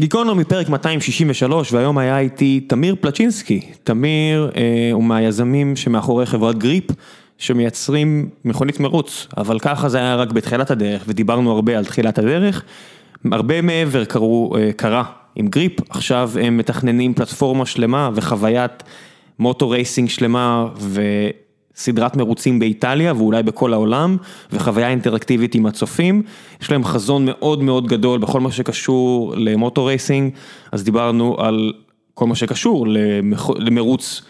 גיקונומי פרק 263 והיום היה איתי תמיר פלצ'ינסקי, תמיר אה, הוא מהיזמים שמאחורי חברת גריפ שמייצרים מכונית מרוץ, אבל ככה זה היה רק בתחילת הדרך ודיברנו הרבה על תחילת הדרך, הרבה מעבר קרו, אה, קרה עם גריפ, עכשיו הם מתכננים פלטפורמה שלמה וחוויית moto racing שלמה ו... סדרת מרוצים באיטליה ואולי בכל העולם, וחוויה אינטראקטיבית עם הצופים. יש להם חזון מאוד מאוד גדול בכל מה שקשור למוטו רייסינג, אז דיברנו על כל מה שקשור למרוץ,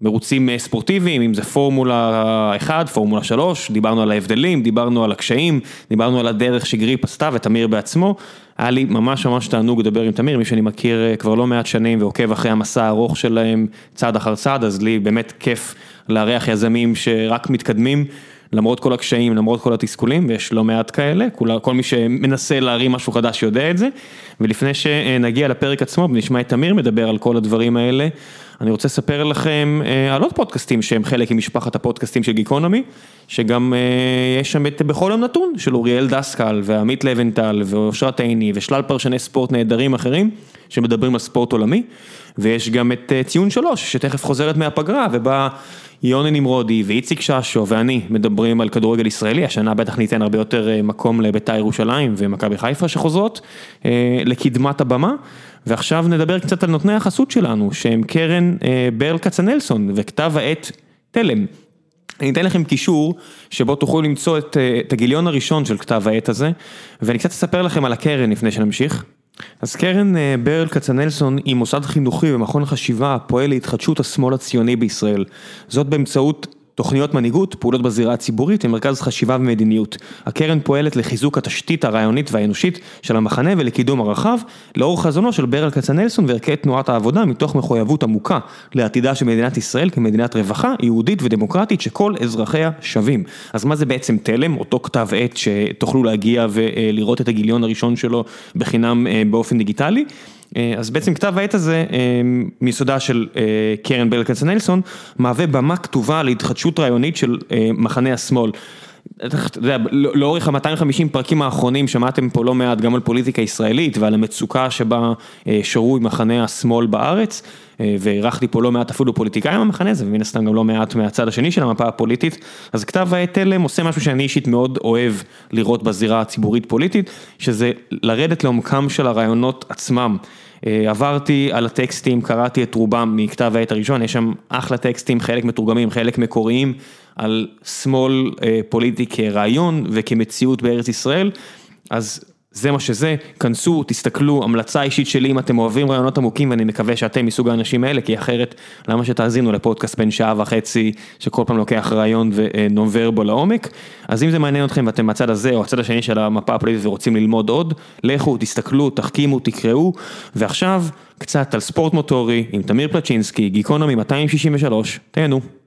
מרוצים ספורטיביים, אם זה פורמולה 1, פורמולה 3, דיברנו על ההבדלים, דיברנו על הקשיים, דיברנו על הדרך שגריפ עשתה ותמיר בעצמו. היה לי ממש ממש תענוג לדבר עם תמיר, מי שאני מכיר כבר לא מעט שנים ועוקב אחרי המסע הארוך שלהם צעד אחר צעד, אז לי באמת כיף לארח יזמים שרק מתקדמים, למרות כל הקשיים, למרות כל התסכולים, ויש לא מעט כאלה, כל, כל מי שמנסה להרים משהו חדש יודע את זה. ולפני שנגיע לפרק עצמו ונשמע את תמיר מדבר על כל הדברים האלה, אני רוצה לספר לכם אה, על עוד פודקאסטים שהם חלק ממשפחת הפודקאסטים של גיקונומי, שגם אה, יש שם את בכל יום נתון של אוריאל דסקל ועמית לבנטל ואושרת עיני ושלל פרשני ספורט נהדרים אחרים שמדברים על ספורט עולמי, ויש גם את אה, ציון שלוש שתכף חוזרת מהפגרה ובה יוני נמרודי ואיציק ששו ואני מדברים על כדורגל ישראלי, השנה בטח ניתן הרבה יותר מקום לבית"ר ירושלים ומכבי חיפה שחוזרות לקדמת הבמה. ועכשיו נדבר קצת על נותני החסות שלנו, שהם קרן אה, ברל כצנלסון וכתב העת תלם. אני אתן לכם קישור שבו תוכלו למצוא את, אה, את הגיליון הראשון של כתב העת הזה, ואני קצת אספר לכם על הקרן לפני שנמשיך. אז קרן אה, ברל כצנלסון היא מוסד חינוכי ומכון חשיבה הפועל להתחדשות השמאל הציוני בישראל. זאת באמצעות תוכניות מנהיגות, פעולות בזירה הציבורית ומרכז חשיבה ומדיניות. הקרן פועלת לחיזוק התשתית הרעיונית והאנושית של המחנה ולקידום הרחב, לאור חזונו של ברל כצנלסון וערכי תנועת העבודה מתוך מחויבות עמוקה לעתידה של מדינת ישראל כמדינת רווחה, יהודית ודמוקרטית שכל אזרחיה שווים. אז מה זה בעצם תלם, אותו כתב עת שתוכלו להגיע ולראות את הגיליון הראשון שלו בחינם אה, באופן דיגיטלי? אה, אז בעצם כתב העת הזה, אה, מיסודה של אה, קרן ברל כצנלסון, מהווה במה כתובה להתחדשות רעיונית של מחנה השמאל. אתה יודע, לא, לאורך ה-250 פרקים האחרונים שמעתם פה לא מעט גם על פוליטיקה ישראלית ועל המצוקה שבה שרוי מחנה השמאל בארץ, ואירחתי פה לא מעט אפילו פוליטיקאים במחנה הזה, ומן הסתם גם לא מעט מהצד השני של המפה הפוליטית, אז כתב העת תלם עושה משהו שאני אישית מאוד אוהב לראות בזירה הציבורית פוליטית, שזה לרדת לעומקם של הרעיונות עצמם. אה, עברתי על הטקסטים, קראתי את רובם מכתב העת הראשון, יש שם אחלה טקסטים, חלק מתורגמים, חלק מקוריים, על שמאל אה, פוליטי כרעיון וכמציאות בארץ ישראל, אז זה מה שזה, כנסו, תסתכלו, המלצה אישית שלי אם אתם אוהבים רעיונות עמוקים ואני מקווה שאתם מסוג האנשים האלה, כי אחרת למה שתאזינו לפודקאסט בן שעה וחצי שכל פעם לוקח רעיון ונובר בו לעומק, אז אם זה מעניין אתכם ואתם מהצד הזה או הצד השני של המפה הפוליטית ורוצים ללמוד עוד, לכו, תסתכלו, תחכימו, תקראו, ועכשיו קצת על ספורט מוטורי עם תמיר פלצ'ינסקי, גיקונומי 263, תהנו.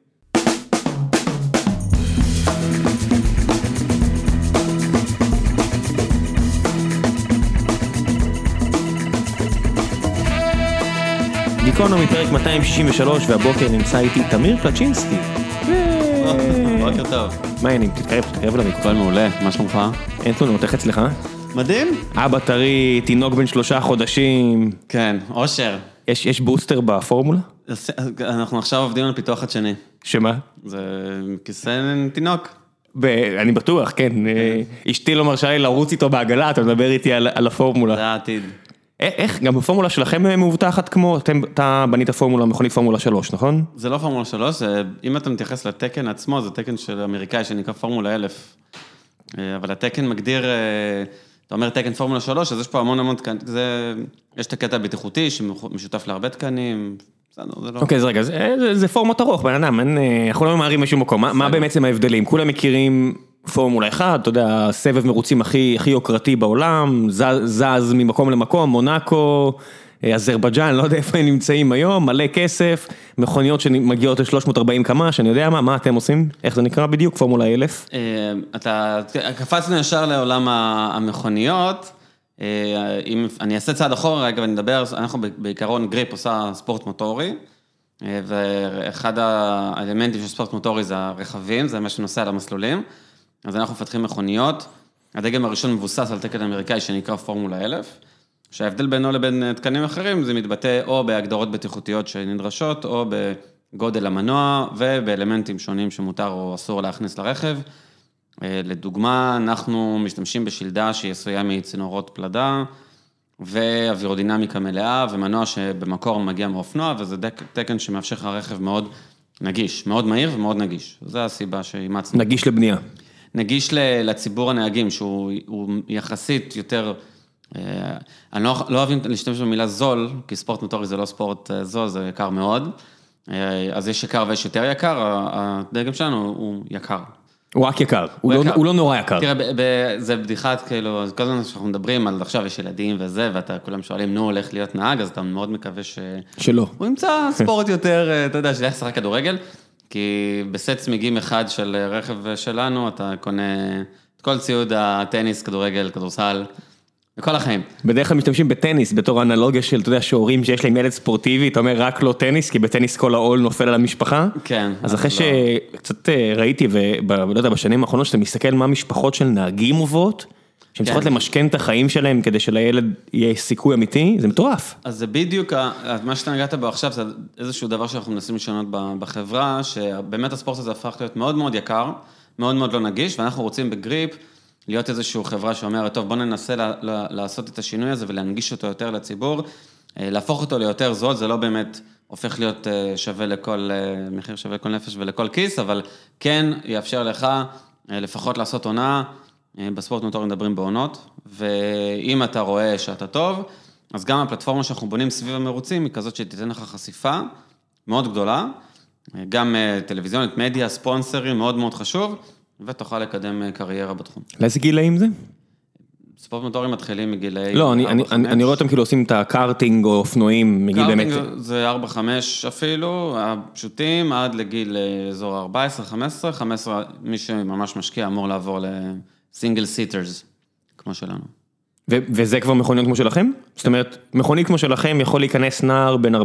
גיקונומי פרק 263 והבוקר נמצא איתי תמיר פלצ'ינסקי. בוקר טוב. מה העניינים? תתקרב, תתקרב למיקרופון. מעולה, מה שלומך? אין תלונות, איך אצלך? מדהים. אבא טרי, תינוק בן שלושה חודשים. כן, אושר. יש בוסטר בפורמולה? אנחנו עכשיו עובדים על פיתוח חדשני. שמה? זה כיסא תינוק. אני בטוח, כן. כן. אשתי לא מרשה לי לרוץ איתו בעגלה, אתה מדבר איתי על הפורמולה. זה העתיד. איך, גם בפורמולה שלכם מאובטחת כמו, אתם, אתה בנית פורמולה, מכונית פורמולה 3, נכון? זה לא פורמולה 3, זה, אם אתה מתייחס לתקן עצמו, זה תקן של אמריקאי שנקרא פורמולה 1000. אה, אבל התקן מגדיר, אה, אתה אומר תקן פורמולה 3, אז יש פה המון המון תקנים, זה, יש את הקטע הבטיחותי שמשותף להרבה תקנים, בסדר, זה לא... אוקיי, אז רגע, זה, זה, זה פורמט ארוך, בן אדם, אה, אנחנו לא ממהרים משום מקום, מה, מה בעצם ההבדלים? כולם מכירים... פורמולה 1, אתה יודע, סבב מרוצים הכי הכי יוקרתי בעולם, זז ממקום למקום, מונאקו, אה, אזרבייג'אן, לא יודע איפה הם נמצאים היום, מלא כסף, מכוניות שמגיעות ל-340 קמ"ש, אני יודע מה, מה אתם עושים? איך זה נקרא בדיוק? פורמולה 1000? אה, אתה, קפצנו ישר לעולם המכוניות, אה, אם אני אעשה צעד אחורה רגע ואני אדבר, אנחנו בעיקרון גריפ עושה ספורט מוטורי. ואחד האלמנטים של ספורט מוטורי זה הרכבים, זה מה שנוסע על המסלולים. אז אנחנו מפתחים מכוניות, הדגם הראשון מבוסס על תקן אמריקאי שנקרא פורמולה 1000, שההבדל בינו לבין אה, תקנים אחרים זה מתבטא או בהגדרות בטיחותיות שנדרשות, או בגודל המנוע ובאלמנטים שונים שמותר או אסור להכניס לרכב. אה, לדוגמה, אנחנו משתמשים בשלדה שהיא עשויה מצינורות פלדה, ואווירודינמיקה מלאה, ומנוע שבמקור מגיע מאופנוע, וזה תקן שמאפשר לך רכב מאוד נגיש, מאוד מהיר ומאוד נגיש. זו הסיבה שאימצנו. נגיש לבנייה. נגיש לציבור הנהגים, שהוא יחסית יותר, אה, אני לא, לא אוהב להשתמש במילה זול, כי ספורט מוטורי זה לא ספורט אה, זול, זה יקר מאוד. אז יש יקר ויש יותר יקר, הדגם שלנו הוא יקר. הוא רק יקר, הוא, הוא, לא, הוא לא נורא יקר. תראה, ב, ב, זה בדיחת, כאילו, כל הזמן שאנחנו מדברים על עכשיו יש ילדים וזה, ואתה כולם שואלים, נו, הולך להיות נהג, אז אתה מאוד מקווה ש... שלא. הוא ימצא ספורט יותר, אה, אתה יודע, שילך לשחק כדורגל, כי בסט צמיגים אחד של רכב שלנו, אתה קונה את כל ציוד הטניס, כדורגל, כדורסל. בכל החיים. בדרך כלל משתמשים בטניס בתור אנלוגיה של, אתה יודע, שהורים שיש להם ילד ספורטיבי, אתה אומר רק לא טניס, כי בטניס כל העול נופל על המשפחה. כן. אז אחרי לא. שקצת אה, ראיתי, ולא יודע, בשנים האחרונות, שאתה מסתכל מה משפחות של נהגים עוברות, שהן צריכות כן. למשכן את החיים שלהם כדי שלילד יהיה סיכוי אמיתי, זה מטורף. אז זה בדיוק, מה שאתה נגעת בו עכשיו, זה איזשהו דבר שאנחנו מנסים לשנות בחברה, שבאמת הספורט הזה הפך להיות מאוד מאוד יקר, מאוד מאוד לא נגיש, ואנחנו רוצים בגריפ, להיות איזושהי חברה שאומרת, טוב, בוא ננסה לעשות את השינוי הזה ולהנגיש אותו יותר לציבור, אה, להפוך אותו ליותר זול, זה לא באמת הופך להיות אה, שווה לכל, אה, מחיר שווה לכל נפש ולכל כיס, אבל כן יאפשר לך לפחות לעשות עונה, בספורט מוטורי מדברים בעונות, ואם אתה רואה שאתה טוב, אז גם הפלטפורמה שאנחנו בונים סביב המרוצים היא כזאת שתיתן לך חשיפה מאוד גדולה, גם טלוויזיונית, מדיה, ספונסרים, מאוד מאוד חשוב. ותוכל לקדם אה, קריירה בתחום. לאיזה גילאים זה? ספורט מוטורים מתחילים מגילאי... לא, אני, אני, אני רואה אותם כאילו עושים את הקארטינג או אופנועים מגיל באמת... קארטינג זה 4-5 אפילו, הפשוטים, עד לגיל אה, אזור 14-15, 15, מי שממש משקיע אמור לעבור ל single seaters, כמו שלנו. ו- וזה כבר מכוניות כמו שלכם? זאת אומרת, מכונית כמו שלכם יכול להיכנס נער בין 14-15?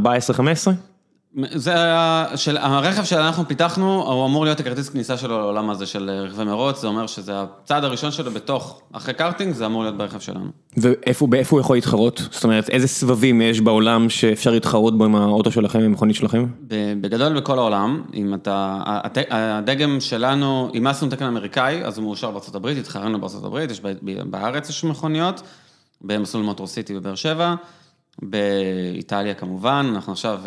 זה היה, של, הרכב שאנחנו פיתחנו, הוא אמור להיות הכרטיס כניסה שלו לעולם הזה של רכבי מרוץ, זה אומר שזה הצעד הראשון שלו בתוך, אחרי קארטינג, זה אמור להיות ברכב שלנו. ואיפה הוא יכול להתחרות? זאת אומרת, איזה סבבים יש בעולם שאפשר להתחרות בו עם האוטו שלכם, עם המכונית שלכם? בגדול בכל העולם, אם אתה, הדגם שלנו, אימצנו תקן אמריקאי, אז הוא מאושר הברית, התחרנו הברית, יש בארץ יש מכוניות, במסלול מוטור סיטי בבאר שבע, באיטליה כמובן, אנחנו עכשיו...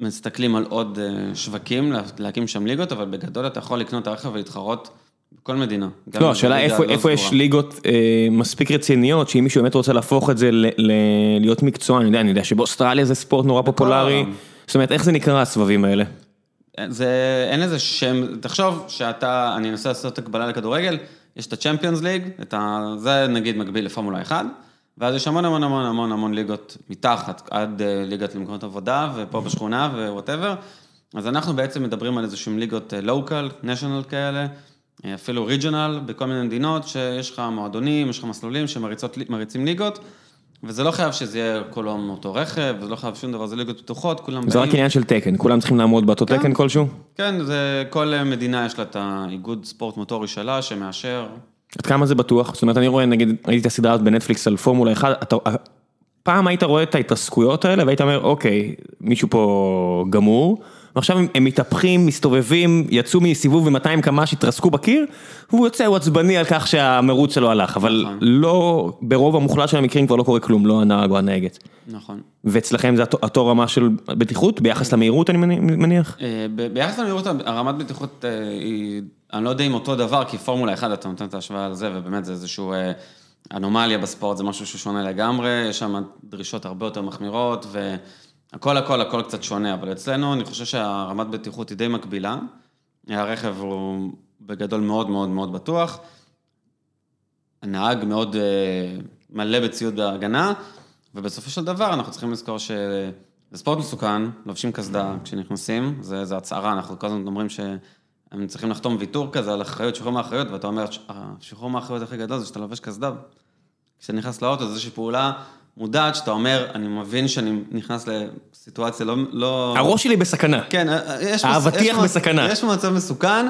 מסתכלים על עוד אה, שווקים, להקים שם ליגות, אבל בגדול אתה יכול לקנות את הרכב ולהתחרות בכל מדינה. לא, השאלה איפה, לא איפה יש ליגות אה, מספיק רציניות, שאם מישהו באמת רוצה להפוך את זה ל, ל, להיות מקצוע, אני יודע, אני יודע שבאוסטרליה זה ספורט נורא פופולרי, זאת אומרת, איך זה נקרא הסבבים האלה? זה, אין לזה שם, תחשוב שאתה, אני אנסה לעשות הקבלה לכדורגל, יש את ה-Champions League, ה, זה נגיד מקביל לפורמולה 1, ואז יש המון המון המון המון המון ליגות מתחת, עד אה, ליגת למקומות עבודה, ופה בשכונה ו whatever. אז אנחנו בעצם מדברים על איזשהם ליגות לוקל, אה, national כאלה, אה, אפילו ריג'ונל, בכל מיני מדינות, שיש לך מועדונים, יש לך מסלולים שמריצים ליגות. וזה לא חייב שזה יהיה כל יום אותו רכב, וזה לא חייב שום דבר, זה ליגות פתוחות, כולם באים. זה רק עניין של תקן, כולם צריכים לעמוד באותו כן, תקן כלשהו? כן, זה, כל מדינה יש לה את האיגוד ספורט מוטורי שלה, שמאשר עד כמה זה בטוח? זאת אומרת, אני רואה, נגיד, ראיתי את הסדרה הזאת בנטפליקס על פורמולה 1, אתה, פעם היית רואה את ההתרסקויות האלה והיית אומר, אוקיי, מישהו פה גמור, ועכשיו הם, הם מתהפכים, מסתובבים, יצאו מסיבוב ב-200 קמ"ש, התרסקו בקיר, והוא יוצא, הוא עצבני על כך שהמרוץ שלו הלך, אבל נכון. לא, ברוב המוחלט של המקרים כבר לא קורה כלום, לא הנהג או הנהגת. נכון. ואצלכם זה אותו רמה של בטיחות, ביחס למהירות אני מניח? אה, ביחס למהירות, הרמת בטיחות אה, היא... אני לא יודע אם אותו דבר, כי פורמולה 1 אתה נותן את ההשוואה על זה, ובאמת זה איזשהו אה, אנומליה בספורט, זה משהו ששונה לגמרי, יש שם דרישות הרבה יותר מחמירות, והכל הכל הכל קצת שונה, אבל אצלנו אני חושב שהרמת בטיחות היא די מקבילה, הרכב הוא בגדול מאוד מאוד מאוד בטוח, הנהג מאוד אה, מלא בציוד ההגנה, ובסופו של דבר אנחנו צריכים לזכור שזה ספורט מסוכן, לובשים קסדה כשנכנסים, זה, זה הצהרה, אנחנו כל הזמן אומרים ש... הם צריכים לחתום ויתור כזה על אחריות, שחרור מאחריות, ואתה אומר, השחרור מאחריות הכי גדול זה שאתה לובש קסדה. כשאתה נכנס לאוטו, זו איזושהי פעולה מודעת, שאתה אומר, אני מבין שאני נכנס לסיטואציה לא... לא... הראש שלי בסכנה. כן, יש... האבטיח בסכנה. יש מצב מסוכן,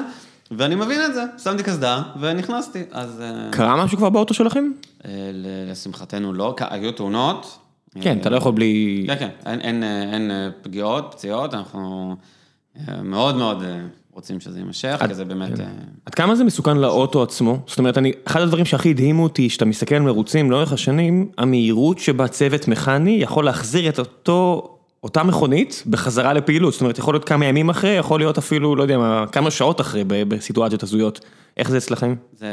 ואני מבין את זה, שמתי קסדה ונכנסתי, אז... אה, קרה משהו כבר באוטו שלכם? אה, לשמחתנו לא, היו תאונות. כן, אתה לא יכול בלי... כן, כן, אין, אין, אה, אין אה, פגיעות, פציעות, אנחנו אה, מאוד מאוד אה, רוצים שזה יימשך, כי זה באמת... אה, עד כמה זה מסוכן לאוטו עצמו? זאת אומרת, אני, אחד הדברים שהכי הדהימו אותי, שאתה מסתכל על מרוצים לאורך השנים, המהירות שבה צוות מכני יכול להחזיר את אותו, אותה מכונית בחזרה לפעילות. זאת אומרת, יכול להיות כמה ימים אחרי, יכול להיות אפילו, לא יודע מה, כמה שעות אחרי בסיטואציות הזויות. איך זה אצלכם? זה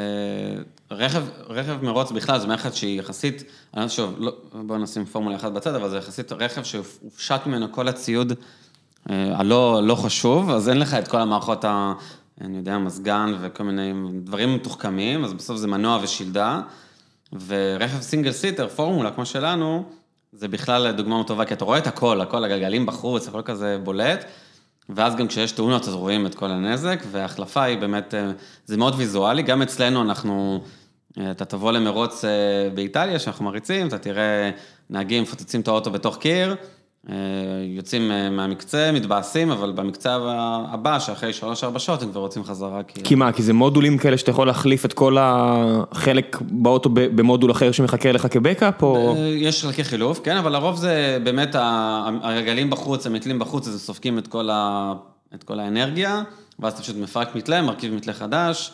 רכב, רכב מרוץ בכלל, זו מערכת שהיא יחסית, אני לא שוב, לא, בואו נשים פורמולה אחת בצד, אבל זה יחסית רכב שהופשט ממנו כל הציוד אה, הלא לא חשוב, אז אין לך את כל המערכות, ה, אני יודע, מזגן וכל מיני דברים מתוחכמים, אז בסוף זה מנוע ושלדה, ורכב סינגל סיטר, פורמולה כמו שלנו, זה בכלל דוגמה טובה, כי אתה רואה את הכל, הכל, הגלגלים בחוץ, הכל כזה בולט. ואז גם כשיש תאונות אז רואים את כל הנזק, וההחלפה היא באמת, אה, זה מאוד ויזואלי, גם אצלנו אנחנו, אה, אתה תבוא למרוץ אה, באיטליה, שאנחנו מריצים, אתה תראה נהגים מפוצצים את האוטו בתוך קיר, אה, יוצאים אה, מהמקצה, מתבאסים, אבל במקצה הבא, שאחרי 3-4 שעות, הם כבר רוצים חזרה, כי... כי מה, כי זה מודולים כאלה שאתה יכול להחליף את כל החלק באוטו במודול אחר שמחכה לך כבקאפ, או... אה, יש חלקי חילוף, כן, אבל לרוב זה באמת הרגלים בחוץ, המתלים בחוץ, אז הם סופגים את כל, ה, את כל האנרגיה, ואז אתה פשוט מפרק מתלה, מרכיב מתלה חדש.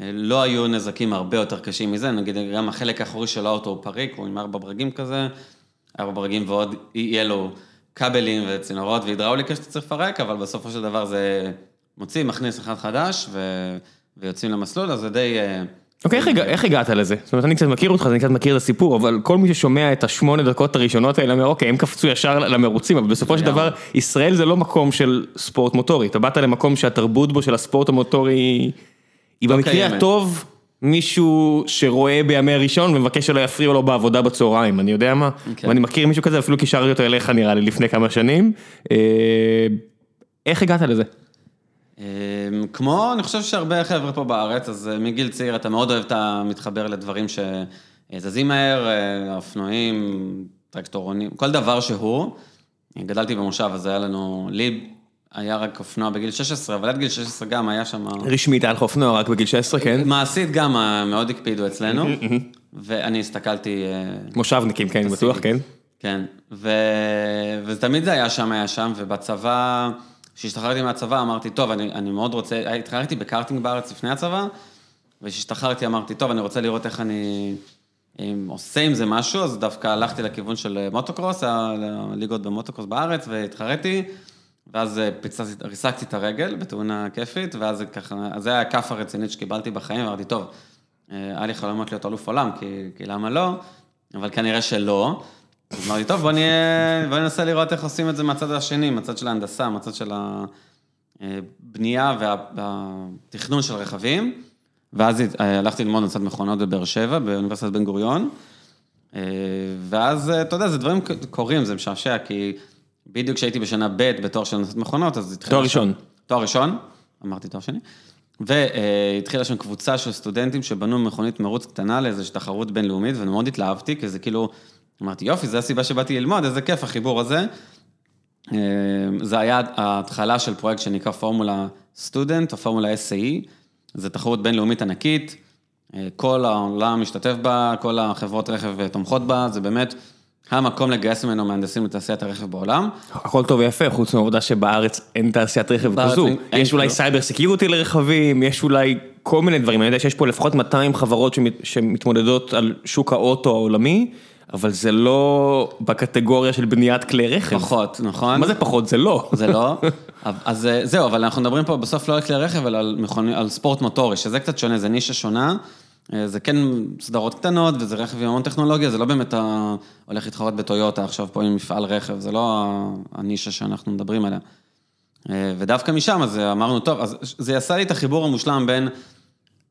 אה, לא היו נזקים הרבה יותר קשים מזה, נגיד גם החלק האחורי של האוטו הוא פריק, הוא עם ארבע ברגים כזה, ארבע ברגים ועוד יהיה לו כבלים וצינורות והידראוליקה שאתה צריך לפרק, אבל בסופו של דבר זה מוציא, מכניס אחד חדש ו... ויוצאים למסלול, אז זה די... אה, אוקיי, איך, הגע, איך הגעת לזה? זאת אומרת, אני קצת מכיר אותך, אז אני קצת מכיר את הסיפור, אבל כל מי ששומע את השמונה דקות הראשונות האלה אומר, אוקיי, הם קפצו ישר למרוצים, אבל בסופו של. דבר, ישראל זה לא מקום של ספורט מוטורי, אתה באת למקום שהתרבות בו של הספורט המוטורי היא, היא במקרה. הטוב, מישהו שרואה בימי ראשון ומבקש שלא יפריעו לו בעבודה בצהריים, אני יודע מה, כן. ואני מכיר מישהו כזה, אפילו קישרתי אותו אליך נראה לי לפני כמה שנים. אה, איך הגעת לזה? אמ, כמו, אני חושב שהרבה חבר'ה פה בארץ, אז אה, מגיל צעיר אתה מאוד אוהב, אתה מתחבר לדברים שזזים מהר, אה, אופנועים, טרקטורונים, כל דבר שהוא. גדלתי במושב, אז היה לנו, לי היה רק אופנוע בגיל 16, אבל עד גיל 16 גם היה שם... רשמית היה לך אופנוע רק בגיל 16, כן? מעשית גם אה, מאוד הקפידו אצלנו, ואני הסתכלתי... אה, מושבניקים, כן, בטוח, כן. כן, ו... ותמיד זה היה שם, היה שם, ובצבא, כשהשתחררתי מהצבא אמרתי, טוב, אני, אני מאוד רוצה, התחררתי בקארטינג בארץ לפני הצבא, וכשהשתחררתי אמרתי, טוב, אני רוצה לראות איך אני אם עושה עם זה משהו, אז דווקא הלכתי לכיוון של מוטוקרוס, הליגות במוטוקרוס בארץ, והתחרתי, ואז אה, ריסקתי את הרגל בתאונה כיפית, ואז ככה, זה היה הכאפה הרצינית שקיבלתי בחיים, אמרתי, טוב, אה, היה לי חלומות להיות אלוף עולם, כי, כי למה לא? אבל כנראה שלא. אמרתי, טוב, בוא נהיה, בוא ננסה לראות איך עושים את זה מהצד השני, מהצד של ההנדסה, מהצד של הבנייה וה- והתכנון של רכבים. ואז אה, הלכתי ללמוד מצד מכונות בבאר שבע, באוניברסיטת בן גוריון. אה, ואז, אה, אתה יודע, זה דברים קורים, זה משעשע, כי בדיוק כשהייתי בשנה ב' בתואר של הנדסת מכונות, אז התחילה... תואר ראשון. תואר ראשון, אמרתי תואר שני. והתחילה שם קבוצה של סטודנטים שבנו מכונית מרוץ קטנה לאיזושהי תחרות בינלאומית, ואני מאוד התלהבתי, כי זה כאילו, אמרתי, יופי, זו הסיבה שבאתי ללמוד, איזה כיף החיבור הזה. אה, זה היה ההתחלה של פרויקט שנקרא פורמולה סטודנט, או פורמולה SAE, זו תחרות בינלאומית ענקית, אה, כל העולם משתתף בה, כל החברות רכב תומכות בה, זה באמת המקום לגייס ממנו מהנדסים לתעשיית הרכב בעולם. הכל טוב ויפה, חוץ מהעובדה שבארץ אין תעשיית רכב כזו. יש אולי. cyber security לרכבים, יש אולי כל מיני דברים. אני יודע שיש פה לפחות 200 חברות שמת- שמתמודדות על שוק האוטו העולמי, אבל זה לא בקטגוריה של בניית כלי רכב. פחות, נכון? מה זה פחות? זה לא. זה לא. אז אה, זהו, אבל אנחנו מדברים פה בסוף לא על כלי רכב, אלא על, מכוני, על ספורט מוטורי, שזה קצת שונה, זה נישה שונה. אה, זה כן סדרות קטנות, וזה רכב עם המון טכנולוגיה, זה לא באמת ה... הולך להתחרות בטויוטה עכשיו פה עם מפעל רכב, זה לא הנישה שאנחנו מדברים עליה. אה, ודווקא משם, אז אמרנו, טוב, אז זה עשה לי את החיבור המושלם בין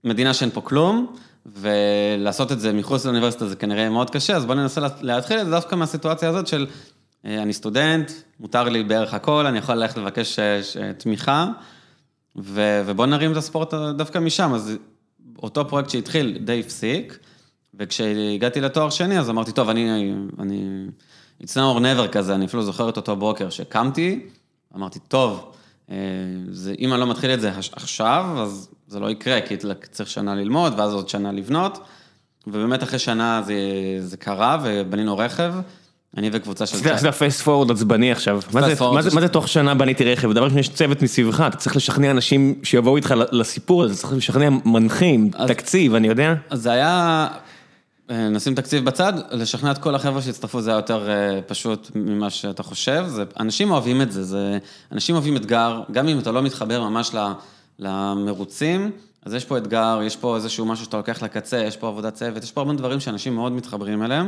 מדינה שאין פה כלום, ולעשות את זה מחוץ לאוניברסיטה זה כנראה מאוד קשה, אז בואו ננסה לה- להתחיל את זה דווקא מהסיטואציה הזאת של אה, אני סטודנט, מותר לי בערך הכל, אני יכול ללכת לבקש תמיכה, ובואו נרים את הספורט דווקא משם. אז אותו פרויקט שהתחיל די הפסיק, וכשהגעתי לתואר שני, אז אמרתי, טוב, אני, אני, it's now or never כזה, אני אפילו זוכר את אותו בוקר שקמתי, אמרתי, טוב, זה, אם אני לא מתחיל את זה עכשיו, אז זה לא יקרה, כי צריך שנה ללמוד, ואז עוד שנה לבנות. ובאמת אחרי שנה זה, זה קרה, ובנינו רכב. אני וקבוצה של... זה הפייסט פורוד עצבני עכשיו. מה זה תוך שנה בניתי רכב? דבר ראשון, יש צוות מסביבך, אתה צריך לשכנע אנשים שיבואו איתך לסיפור הזה, צריך לשכנע מנחים, תקציב, אני יודע. אז זה היה, נשים תקציב בצד, לשכנע את כל החבר'ה שהצטרפו זה היה יותר פשוט ממה שאתה חושב. אנשים אוהבים את זה, אנשים אוהבים אתגר, גם אם אתה לא מתחבר ממש למרוצים, אז יש פה אתגר, יש פה איזשהו משהו שאתה לוקח לקצה, יש פה עבודת צוות, יש פה הרבה דברים שאנשים מאוד מתחברים אליהם.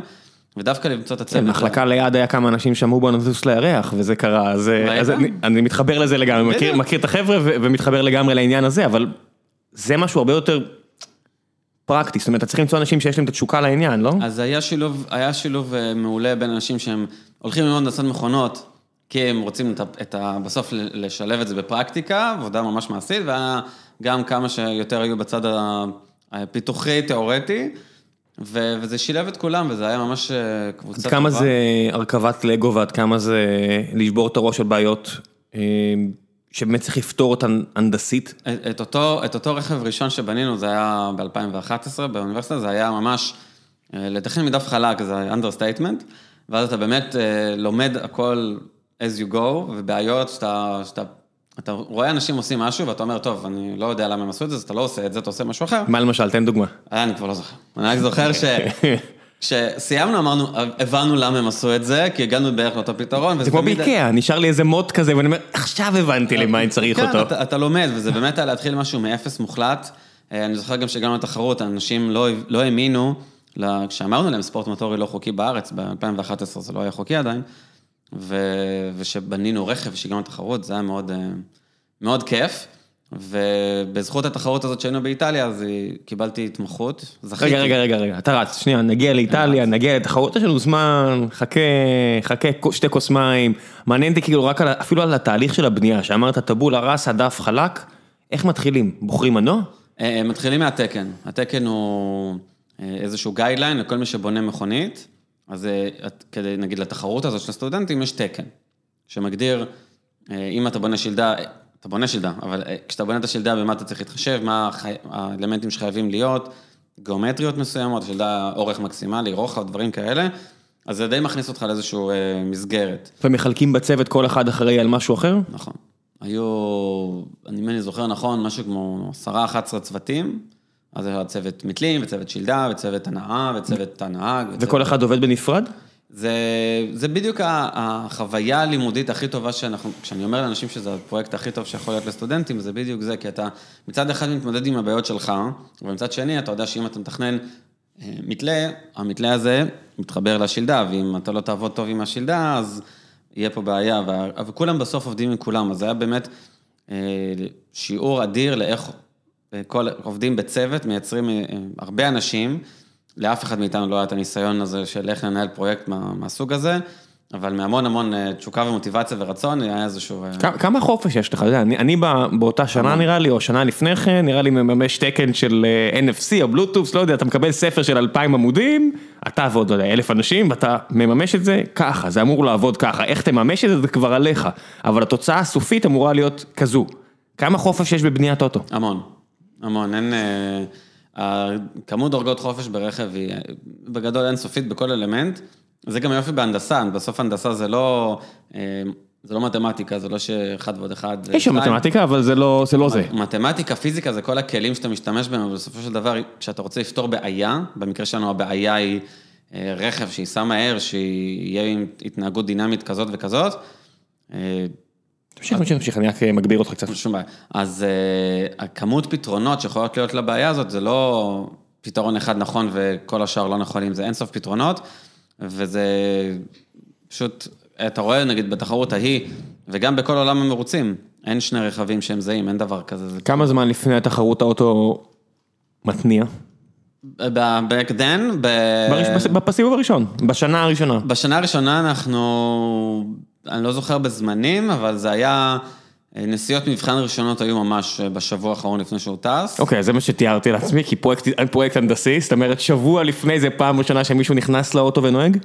ודווקא למצוא את הצוות. במחלקה ליד היה כמה אנשים שאמרו בוא נטוס לירח, וזה קרה, אז אני מתחבר לזה לגמרי, מכיר את החבר'ה ומתחבר לגמרי לעניין הזה, אבל זה משהו הרבה יותר פרקטי, זאת אומרת, אתה צריך למצוא אנשים שיש להם את התשוקה לעניין, לא? אז היה שילוב מעולה בין אנשים שהם הולכים ללמוד לעשות מכונות, כי הם רוצים בסוף לשלב את זה בפרקטיקה, עבודה ממש מעשית, והיה גם כמה שיותר היו בצד הפיתוחי-תיאורטי. וזה שילב את כולם, וזה היה ממש קבוצה טובה. עד כמה זה הרכבת לגו ועד כמה זה לשבור את הראש של בעיות שבאמת צריך לפתור אותן הנדסית? את אותו, את אותו רכב ראשון שבנינו, זה היה ב-2011 באוניברסיטה, זה היה ממש לתכן מדף חלק, זה understatement, ואז אתה באמת לומד הכל as you go, ובעיות שאתה, שאתה אתה רואה אנשים עושים משהו ואתה אומר, טוב, אני לא יודע למה הם עשו את זה, אז אתה לא עושה את זה, אתה עושה משהו אחר. מה למשל, תן דוגמה. אני כבר לא זוכר. אני רק זוכר שכשסיימנו אמרנו, הבנו למה הם עשו את זה, כי הגענו בערך לאותו פתרון. זה כמו באיקאה, נשאר לי איזה מוט כזה, ואני אומר, עכשיו הבנתי למה אני צריך אותו. כן, אתה לומד, וזה באמת היה להתחיל משהו מאפס מוחלט. אני זוכר גם שהגענו לתחרות, אנשים לא האמינו, כשאמרנו להם ספורט מוטורי לא חוקי בארץ, ב-2011 זה לא היה חוקי עדיין. ושבנינו רכב ושהגענו לתחרות, זה היה מאוד, מאוד כיף. ובזכות התחרות הזאת שהיינו באיטליה, אז קיבלתי התמחות, זכיתי. רגע, רגע, רגע, רגע, אתה רץ, שנייה, נגיע לאיטליה, נגיע לתחרות, יש לנו זמן, חכה, חכה, שתי כוס מים. מעניין אותי כאילו רק על, אפילו על התהליך של הבנייה, שאמרת טבולה ראסה, דף חלק, איך מתחילים? בוחרים מנוע? מתחילים מהתקן. התקן הוא איזשהו גיידליין לכל מי שבונה מכונית. אז כדי, נגיד, לתחרות הזאת של הסטודנטים, יש תקן, שמגדיר, אם אתה בונה שלדה, אתה בונה שלדה, אבל כשאתה בונה את השלדה, במה אתה צריך להתחשב, מה האלמנטים שחייבים להיות, גיאומטריות מסוימות, שלדה אורך מקסימלי, רוחב, דברים כאלה, אז זה די מכניס אותך לאיזושהי מסגרת. ומחלקים בצוות כל אחד אחראי על משהו אחר? נכון. היו, אם אני זוכר נכון, משהו כמו עשרה, 11 צוותים. אז היה צוות מתלים, וצוות שלדה, וצוות הנאה, וצוות הנהג. וכל אחד עובד בנפרד? זה, זה בדיוק החוויה הלימודית הכי טובה שאנחנו, כשאני אומר לאנשים שזה הפרויקט הכי טוב שיכול להיות לסטודנטים, זה בדיוק זה, כי אתה מצד אחד מתמודד עם הבעיות שלך, ומצד שני אתה יודע שאם אתה מתכנן מתלה, המתלה הזה מתחבר לשלדה, ואם אתה לא תעבוד טוב עם השלדה, אז יהיה פה בעיה, וכולם בסוף עובדים עם כולם, אז זה היה באמת שיעור אדיר לאיך... כל, עובדים בצוות, מייצרים אה, הרבה אנשים, לאף אחד מאיתנו לא היה את הניסיון הזה של איך לנהל פרויקט מה, מהסוג הזה, אבל מהמון המון אה, תשוקה ומוטיבציה ורצון, היה איזשהו... אה, כמה חופש יש לך? אני, אני באותה שנה נראה לי, או שנה לפני כן, נראה לי מממש תקן של NFC או בלוטוס, לא יודע, אתה מקבל ספר של אלפיים עמודים, אתה ועוד, לא אלף אנשים, ואתה מממש את זה ככה, זה אמור לעבוד ככה, איך תממש את זה, זה כבר עליך, אבל התוצאה הסופית אמורה להיות כזו. כמה חופש יש בבניית אוטו? המון. המון, אין... אה, כמות דרגות חופש ברכב היא בגדול אינסופית בכל אלמנט. זה גם יופי בהנדסה, בסוף הנדסה זה לא... אה, זה לא מתמטיקה, זה לא שאחד ועוד אחד. יש שם מתמטיקה, אבל זה לא זה. לא זה. מתמטיקה, פיזיקה, זה כל הכלים שאתה משתמש בהם, אבל בסופו של דבר, כשאתה רוצה לפתור בעיה, במקרה שלנו הבעיה היא אה, רכב שייסע מהר, שיהיה עם התנהגות דינמית כזאת וכזאת. תמשיך, תמשיך, תמשיך, אני רק מגביר אותך קצת. שום בעיה. אז הכמות פתרונות שיכולות להיות לבעיה הזאת, זה לא פתרון אחד נכון וכל השאר לא נכונים, זה אינסוף פתרונות, וזה פשוט, אתה רואה נגיד בתחרות ההיא, וגם בכל עולם המרוצים, אין שני רכבים שהם זהים, אין דבר כזה. כמה זמן לפני התחרות האוטו מתניע? back then, בסיבוב הראשון, בשנה הראשונה. בשנה הראשונה אנחנו... אני לא זוכר בזמנים, אבל זה היה, נסיעות מבחן ראשונות היו ממש בשבוע האחרון לפני שהוא טס. אוקיי, זה מה שתיארתי לעצמי, כי פרויקט, פרויקט הנדסי, זאת אומרת, שבוע לפני זה פעם ראשונה שמישהו נכנס לאוטו ונוהג?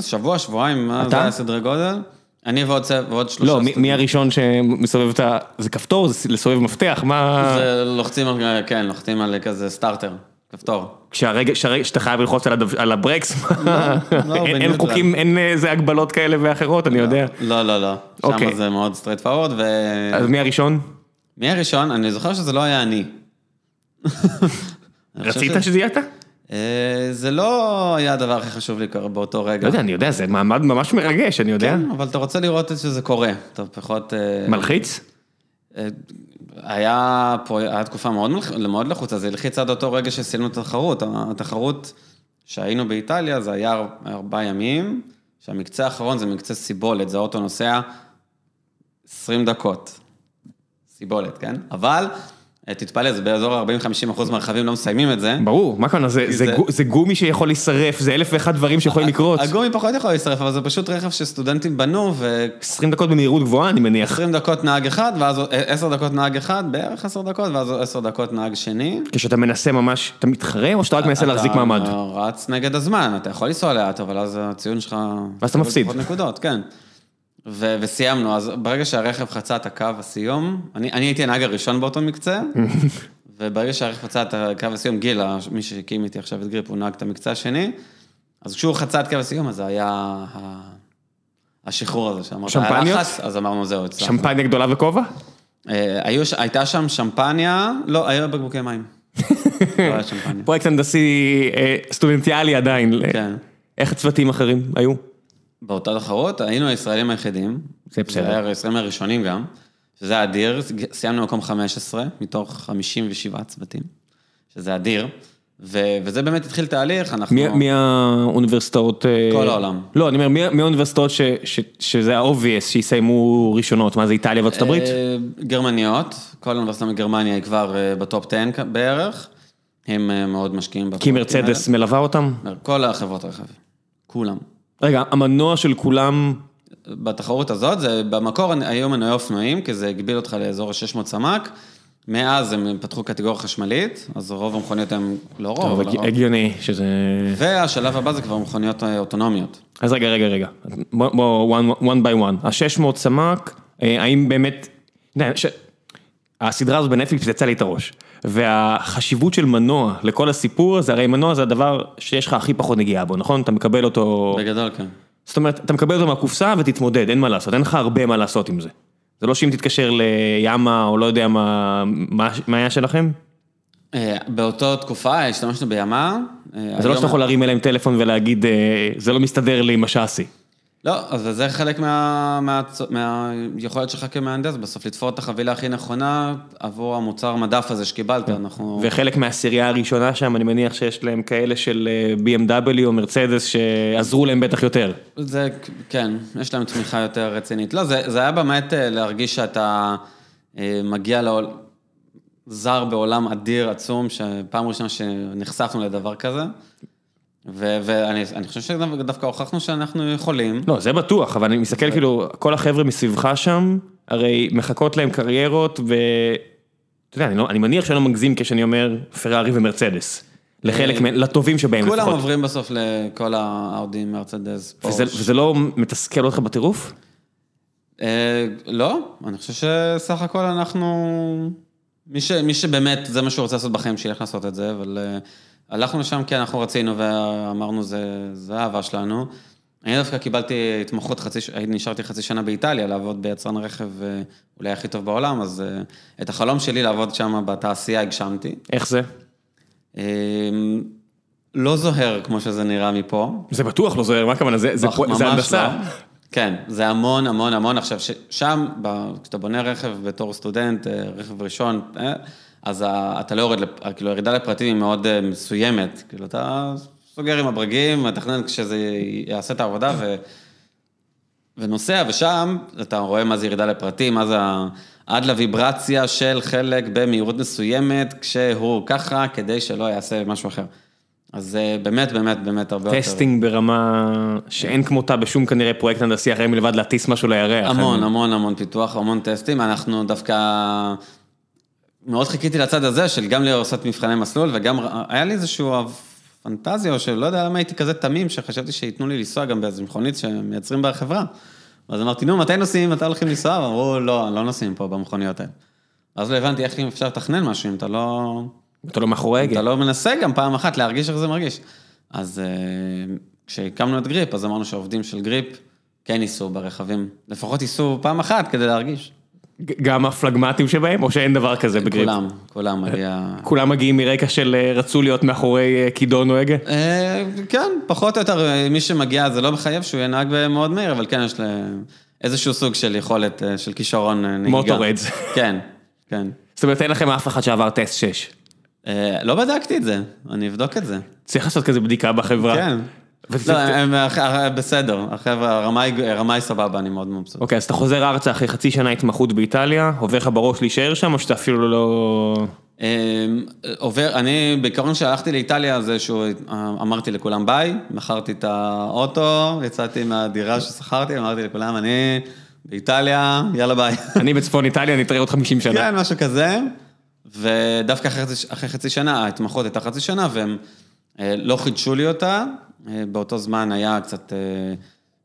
שבוע, שבועיים, אתה? זה היה סדרי גודל. אני ועוד ועוד שלושה לא, מי-. מי הראשון שמסובב את ה... זה כפתור? זה לסובב מפתח? מה... זה לוחצים על, כן, לוחצים על כזה סטארטר, כפתור. כשהרגע, כשהרגע, שאתה חייב ללחוץ על, הברקס, לא, אין, אין בניוטרל. חוקים, אין איזה הגבלות כאלה ואחרות, אני יודע. לא, לא, לא. אוקיי. שם זה מאוד straightforward, ו... אז מי הראשון? מי הראשון? אני זוכר שזה לא היה אני. רצית שזה יהיה אתה? אה, זה לא היה הדבר הכי חשוב לי באותו רגע. לא יודע, אני יודע, זה מעמד ממש מרגש, אני יודע. כן, אבל אתה רוצה לראות שזה קורה. אתה פחות... אה, מלחיץ? אה, היה פה, היה תקופה מאוד, מאוד לחוצה, זה הלחיץ עד אותו רגע שסיימנו את התחרות. התחרות שהיינו באיטליה, זה היה ארבעה ימים, שהמקצה האחרון זה מקצה סיבולת, זה האוטו נוסע 20 דקות. סיבולת, כן? אבל, תתפלא, זה באזור ה-40-50 אחוז מהרכבים לא מסיימים את זה. ברור, מה כאן, זה, זה, זה- גו- זה גומי שיכול להישרף, זה אלף ואחד דברים שיכולים לקרות. הגומי פחות יכול להישרף, אבל זה פשוט רכב שסטודנטים בנו, ו... 20 דקות במהירות גבוהה, אני מניח. 20 דקות נהג אחד, ואז עוד- אה, 10 דקות נהג אחד, בערך 10 דקות, ואז עוד 10 דקות נהג שני. כשאתה מנסה ממש, אתה מתחרה או שאתה רק מנסה להחזיק מעמד? אתה רץ נגד הזמן, אתה יכול לנסוע לאט, אבל אז הציון שלך... ואז אתה מפסיד. ו- וסיימנו, אז ברגע שהרכב חצה את הקו הסיום, אני, אני הייתי הנהג הראשון באותו מקצה, וברגע שהרכב חצה את קו הסיום, גיל, מי שהקים איתי עכשיו את גריפ, הוא נהג את המקצה השני, אז כשהוא חצה את קו הסיום, אז זה היה ה- השחרור הזה שאמרת, היה שמפניות? לחץ, אז אמרנו זהו, הצלחנו. שמפניה גדולה וכובע? אה, היו הייתה שם שמפניה, לא, היו בקבוקי מים. לא היה שמפניה. פרויקט הנדסי אה, סטודנטיאלי עדיין. כן. איך צוותים אחרים היו? באותה תחרות היינו הישראלים היחידים. זה בסדר. זה היה הישראלים הראשונים גם, שזה אדיר, סיימנו מקום 15 מתוך 57 צוותים, שזה אדיר, ו- וזה באמת התחיל תהליך, אנחנו... מי, מי האוניברסיטאות? אה, כל העולם. לא, אני אומר, מי, מי האוניברסיטאות ש, ש, שזה ה-obvious שיסיימו ראשונות? מה זה איטליה וארצות הברית? אה, גרמניות, כל אוניברסיטה מגרמניה היא כבר אה, בטופ 10 כ- בערך, הם מאוד משקיעים כי מרצדס מלווה אותם? כל החברות רכב, כולם. רגע, המנוע של כולם, בתחרות הזאת, זה במקור היו מנועי אופנועים, כי זה הגביל אותך לאזור ה-600 סמ"ק. מאז הם פתחו קטגוריה חשמלית, אז רוב המכוניות הן, לא רוב, טוב, אבל הרוב. הגיוני שזה... והשלב הבא זה כבר מכוניות אה, אוטונומיות. אז רגע, רגע, רגע, בוא, בוא, one, one by one, ה-600 סמ"ק, אה, האם באמת. הסדרה הזאת בנטפליקס יצא לי את הראש, והחשיבות של מנוע לכל הסיפור הזה, הרי מנוע זה הדבר שיש לך הכי פחות נגיעה בו, נכון? אתה מקבל אותו, בגדול כן. זאת אומרת, אתה מקבל אותו מהקופסה ותתמודד, אין מה לעשות, אין לך הרבה מה לעשות עם זה. זה לא שאם תתקשר ליאמה או לא יודע מה, מה, מה היה שלכם, אה, באותה תקופה השתמשנו בימה. אה, זה לא שאתה יכול להרים אליהם טלפון ולהגיד, אה, זה לא מסתדר לי עם השאסי. לא, אז זה חלק מה- מה- מהיכולת שלך כמהנדס, בסוף לתפור את החבילה הכי נכונה עבור המוצר מדף הזה שקיבלת, אנחנו... וחלק מהעשירייה הראשונה שם, אני מניח שיש להם כאלה של אה, BMW או מרצדס שעזרו להם בטח יותר. זה, כן, יש להם תמיכה יותר רצינית. לא, זה, זה היה באמת אה, להרגיש שאתה אה, מגיע לעול... זר בעולם אדיר, עצום, שפעם ראשונה שנחשפנו לדבר כזה. ואני אני חושב שדווקא הוכחנו שאנחנו יכולים. לא, זה בטוח, אבל אני מסתכל כאילו, כל החבר'ה מסביבך שם, הרי מחכות להם קריירות, ואתה יודע, אני, לא, אני מניח שאני לא מגזים כשאני אומר פרארי ומרצדס. לחלק, מה- לטובים שבהם כולם לפחות. עוברים בסוף לכל האאודי, מרצדס, וזה, פורש. וזה לא מתסכל אותך בטירוף? אה, לא, אני חושב שסך הכל אנחנו... מי, ש, מי שבאמת, זה מה שהוא רוצה לעשות בחיים, שילך לעשות את זה, אבל אה, הלכנו לשם כי אנחנו רצינו ואמרנו, זה, האהבה שלנו. אני דווקא קיבלתי התמחות חצי, נשארתי חצי שנה באיטליה, לעבוד ביצרן רכב אה, אולי הכי טוב בעולם, אז אה, את החלום שלי לעבוד שם בתעשייה הגשמתי. איך זה? אה, לא זוהר כמו שזה נראה מפה, זה בטוח לא זוהר, מה הכוונה? זה, זה, זה הנדסה. לא. כן, זה המון המון המון. עכשיו, שם, כשאתה בונה רכב בתור סטודנט, אה, רכב ראשון, אז אתה לא יורד, כאילו, הירידה לפרטים היא מאוד אה, מסוימת. כאילו, אתה סוגר עם הברגים, מתכנן כשזה יעשה את העבודה, ו... ונוסע, ושם אתה רואה מה זה ירידה לפרטים, מה זה. עד לוויברציה של חלק במהירות מסוימת, כשהוא ככה, כדי שלא יעשה משהו אחר. אז זה באמת, באמת, באמת הרבה יותר... testing ברמה שאין כמותה בשום כנראה פרויקט הנדסי אחר מלבד להטיס משהו לירח. המון, המון, המון פיתוח, המון טסטים. אנחנו דווקא... מאוד חיכיתי לצד הזה של גם לעשות מבחני מסלול, וגם היה לי איזשהו פנטזיה, או שלא יודע למה הייתי כזה תמים, שחשבתי שייתנו לי לנסוע גם באיזה מכונית שמייצרים בחברה. אז אמרתי, נו, מתי נוסעים, מתי הולכים לנסוע? אמרו, לא, לא נוסעים פה במכוניות האלה. אז לא הבנתי איך אפשר לתכנן משהו אם אתה לא... אתה לא מאחורי אתה הגה. לא מנסה גם פעם אחת להרגיש איך זה מרגיש. אז אה, כשהקמנו את גריפ, אז אמרנו שהעובדים של גריפ כן ייסעו ברכבים, לפחות ייסעו פעם אחת כדי להרגיש. גם הפלגמטים שבהם, או שאין דבר כזה בגריפ? כולם, כולם מגיע... כולם מגיעים מרקע של אה, רצו להיות מאחורי אה, כידון או הגה? אה, כן, פחות או יותר, אה, מי שמגיע זה לא מחייב שהוא יהיה נהג מאוד מהיר, אבל כן, יש לה איזשהו סוג של יכולת, אה, של כישרון אה, נהיגה. מוטורדס. כן, כן. זאת אומרת, אין לכם אף אחד שעבר טסט 6. אה, לא בדקתי את זה, אני אבדוק את זה. צריך לעשות כזה בדיקה בחברה. כן. לא, הם, אה, בסדר, החבר'ה, הרמה היא- סבבה, אני מאוד מבסוט. אוקיי, אז אתה חוזר ארצה אחרי חצי שנה התמחות באיטליה, עובר לך בראש להישאר שם, או שאתה אפילו לא... אמ, עובר, אני בעיקרון כשהלכתי לאיטליה זה שהוא, אמרתי לכולם ביי, מכרתי את האוטו, יצאתי מהדירה ששכרתי, אמרתי לכולם, אני באיטליה, יאללה ביי. אני בצפון איטליה, אני אתראה עוד 50 שנה. כן, משהו כזה, ודווקא אחרי חצי, שנה, ההתמחות הייתה חצי שנה, והם אה, לא חידשו לי אותה, אה, באותו זמן היה קצת אה,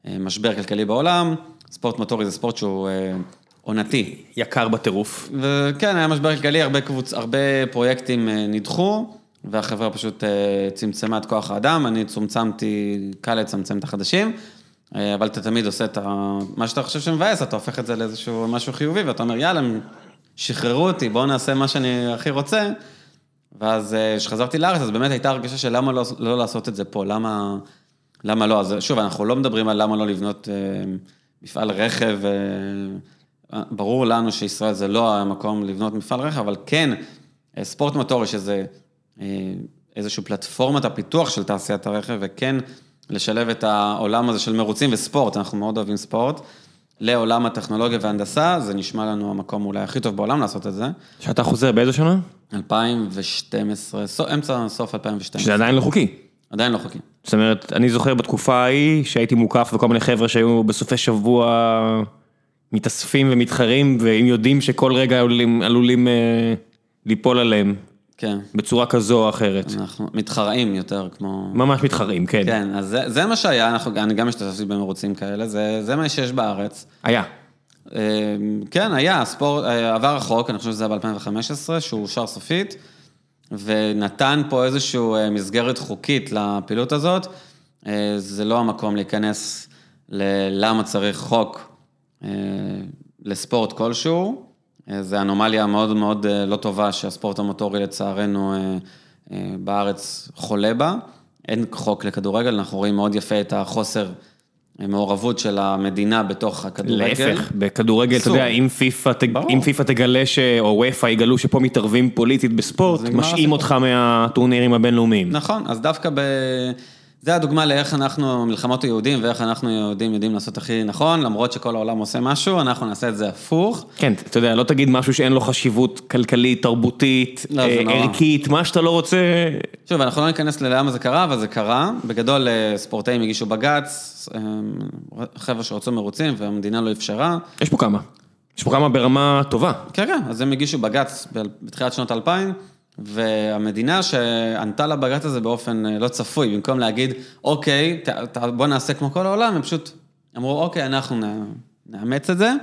אה, משבר כלכלי בעולם, ספורט מוטורי זה ספורט שהוא אה, עונתי. יקר בטירוף. וכן, היה משבר כלכלי, הרבה קבוצ... הרבה פרויקטים אה, נדחו, והחברה פשוט אה, צמצמה את כוח האדם, אני צומצמתי, קל לצמצם את החדשים, אה, אבל אתה תמיד עושה את ה... מה שאתה חושב שמבאס, אתה הופך את זה לאיזשהו משהו חיובי, ואתה אומר, יאללה, שחררו אותי, בואו נעשה מה שאני הכי רוצה. ואז אה, כשחזרתי לארץ, אז באמת הייתה הרגשה של למה לא, לא לעשות את זה פה, למה, למה לא? אז שוב, אנחנו לא מדברים על למה לא לבנות אה, מפעל רכב, אה, ברור לנו שישראל זה לא המקום לבנות מפעל רכב, אבל כן, אה, ספורט מוטורי, שזה אה, איזושהי פלטפורמת הפיתוח של תעשיית הרכב, וכן לשלב את העולם הזה של מרוצים וספורט, אנחנו מאוד אוהבים ספורט, לעולם הטכנולוגיה והנדסה, זה נשמע לנו המקום אולי הכי טוב בעולם לעשות את זה. שאתה חוזר באיזו שנה? 2012, סוף- אמצע, סוף 2012. שזה עדיין לא חוקי. עדיין לא חוקי. זאת אומרת, אני זוכר בתקופה ההיא שהייתי מוקף וכל מיני חבר'ה שהיו בסופי שבוע מתאספים ומתחרים, והם יודעים שכל רגע עלולים, עלולים אה, ליפול עליהם כן. בצורה כזו או אחרת. אנחנו מתחרעים יותר, כמו... ממש מתחרים, כן. כן, אז זה, זה מה שהיה, אנחנו, אני גם השתתפתי במרוצים כאלה, זה, זה מה שיש בארץ. היה. אה, כן, היה, ספורט, אה, עבר החוק, אני חושב שזה היה ב-2015, שהוא אושר סופית, ונתן פה איזושהי אה, מסגרת חוקית לפעילות הזאת. אה, זה לא המקום להיכנס ללמה צריך חוק לספורט כלשהו. זה אנומליה מאוד מאוד אה, לא טובה שהספורט המוטורי לצערנו אה, אה, בארץ חולה בה. אין חוק לכדורגל, אנחנו רואים מאוד יפה את החוסר מעורבות של המדינה בתוך הכדורגל. להפך, בכדורגל, אתה. יודע, אם פיפא. אם תגלה, ש- או וופא יגלו שפה מתערבים פוליטית בספורט, משעים. אותך מהטורנירים הבינלאומיים. נכון, אז דווקא ב... זה הדוגמה לאיך אנחנו, מלחמות היהודים, ואיך אנחנו יהודים יודעים לעשות הכי נכון, למרות שכל העולם עושה משהו, אנחנו נעשה את זה הפוך. כן, אתה יודע, לא תגיד משהו שאין לו חשיבות כלכלית, תרבותית, לא, אה. ערכית, מה שאתה לא רוצה. שוב, אנחנו לא ניכנס ללמה זה קרה, אבל זה קרה. בגדול, אה, ספורטאים הגישו בג"ץ, אה, חבר'ה שרצו מרוצים, והמדינה לא אפשרה. יש פה כמה. יש פה כמה ברמה טובה. כן, כן, אז הם הגישו בג"ץ בתחילת שנות 2000, והמדינה שענתה לבג"ץ הזה באופן אה, לא צפוי, במקום להגיד, אוקיי, ת, ת, בוא נעשה כמו כל העולם, הם פשוט אמרו, אוקיי, אנחנו נ, נאמץ את זה,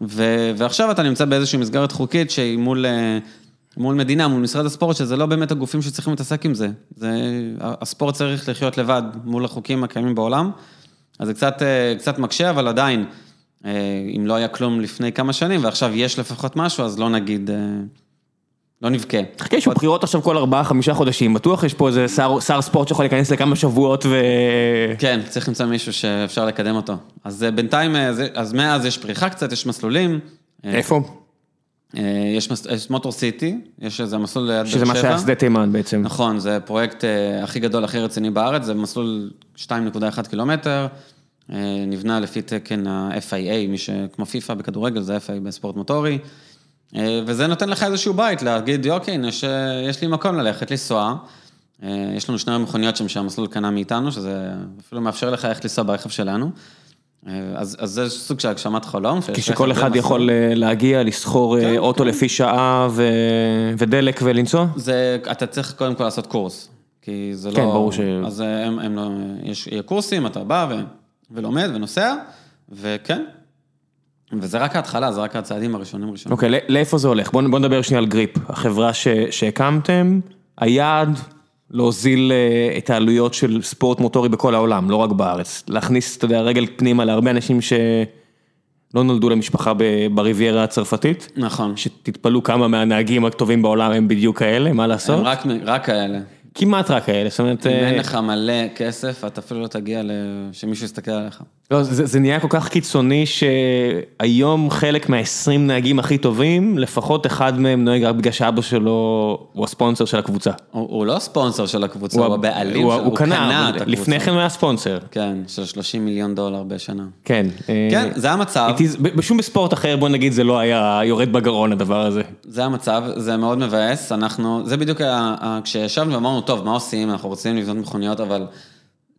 ו, ועכשיו אתה נמצא באיזושהי מסגרת חוקית שהיא מול, אה, מול מדינה, מול משרד הספורט, שזה לא באמת הגופים שצריכים להתעסק עם זה. זה. הספורט צריך לחיות לבד מול החוקים הקיימים בעולם, אז זה קצת, אה, קצת מקשה, אבל עדיין, אם לא היה כלום לפני כמה שנים, ועכשיו יש לפחות משהו, אז לא נגיד, לא נבכה. חכה, יש בחירות עכשיו כל ארבעה, חמישה חודשים, בטוח יש פה איזה שר- שר ספורט שיכול להיכנס לכמה שבועות ו... כן, צריך למצוא מישהו שאפשר לקדם אותו. אז אה, בינתיים, אה, זה- אז מאז יש פריחה קצת, יש מסלולים. אה, איפה? יש מס- יש מוטור סיטי, יש איזה מסלול ליד באר שבע. שזה מה שהיה שדה תימן בעצם. נכון, זה הפרויקט אה, הכי גדול, הכי רציני בארץ, זה מסלול 2.1 קילומטר, נבנה לפי תקן ה-FIA, מי שכמו פיפ"א בכדורגל, זה FIA בספורט מוטורי, וזה נותן לך איזשהו בית להגיד, אוקיי, יש, אה, יש לי מקום ללכת, לנסוע. אה, יש לנו שני מכוניות שם שהמסלול קנה מאיתנו, שזה אפילו מאפשר לך איך לנסוע ברכב שלנו. אה, אז, אז זה סוג של הגשמת חלום. כשכל אחד במסלול. יכול אה, להגיע, לסחור אה, כן, אוטו כן. לפי שעה ו- ודלק ולנסוע? זה, אתה צריך קודם כל לעשות קורס, כי זה כן, לא... ברור ש- אז הם, הם לא... יש קורסים, אתה בא ו, ולומד ונוסע, וכן, וזה רק ההתחלה, זה רק הצעדים הראשונים ראשונים. אוקיי, לא- לאיפה זה הולך? בוא בוא נדבר שנייה על גריפ, החברה ש- שהקמתם, היעד להוזיל אה, את העלויות של ספורט מוטורי בכל העולם, לא רק בארץ. להכניס, אתה יודע, רגל פנימה להרבה אנשים שלא נולדו למשפחה בריביירה הצרפתית, נכון. שתתפלאו כמה מהנהגים הטובים בעולם הם בדיוק כאלה, מה לעשות? הם רק, רק כאלה. כמעט רק כאלה, זאת אומרת... אם אה, אין לך מלא כסף, אתה אפילו לא תגיע שמישהו יסתכל עליך. לא, זה, זה נהיה כל כך קיצוני שהיום חלק מה-20 נהגים הכי טובים, לפחות אחד מהם נוהג רק בגלל שאבא שלו הוא הספונסר של הקבוצה. הוא, הוא לא ספונסר של הקבוצה, הוא, הבעלים הוא, שלו, הוא קנה, את אבל הקבוצה. לפני כן הוא היה ספונסר. כן, של 30 מיליון דולר בשנה. כן. כן, זה המצב. is- בשום ספורט אחר, בוא נגיד, זה לא היה יורד בגרון הדבר הזה. זה המצב, זה מאוד מבאס, אנחנו, זה בדיוק היה, כשישבנו ואמרנו, טוב, מה עושים, אנחנו רוצים לבנות מכוניות, אבל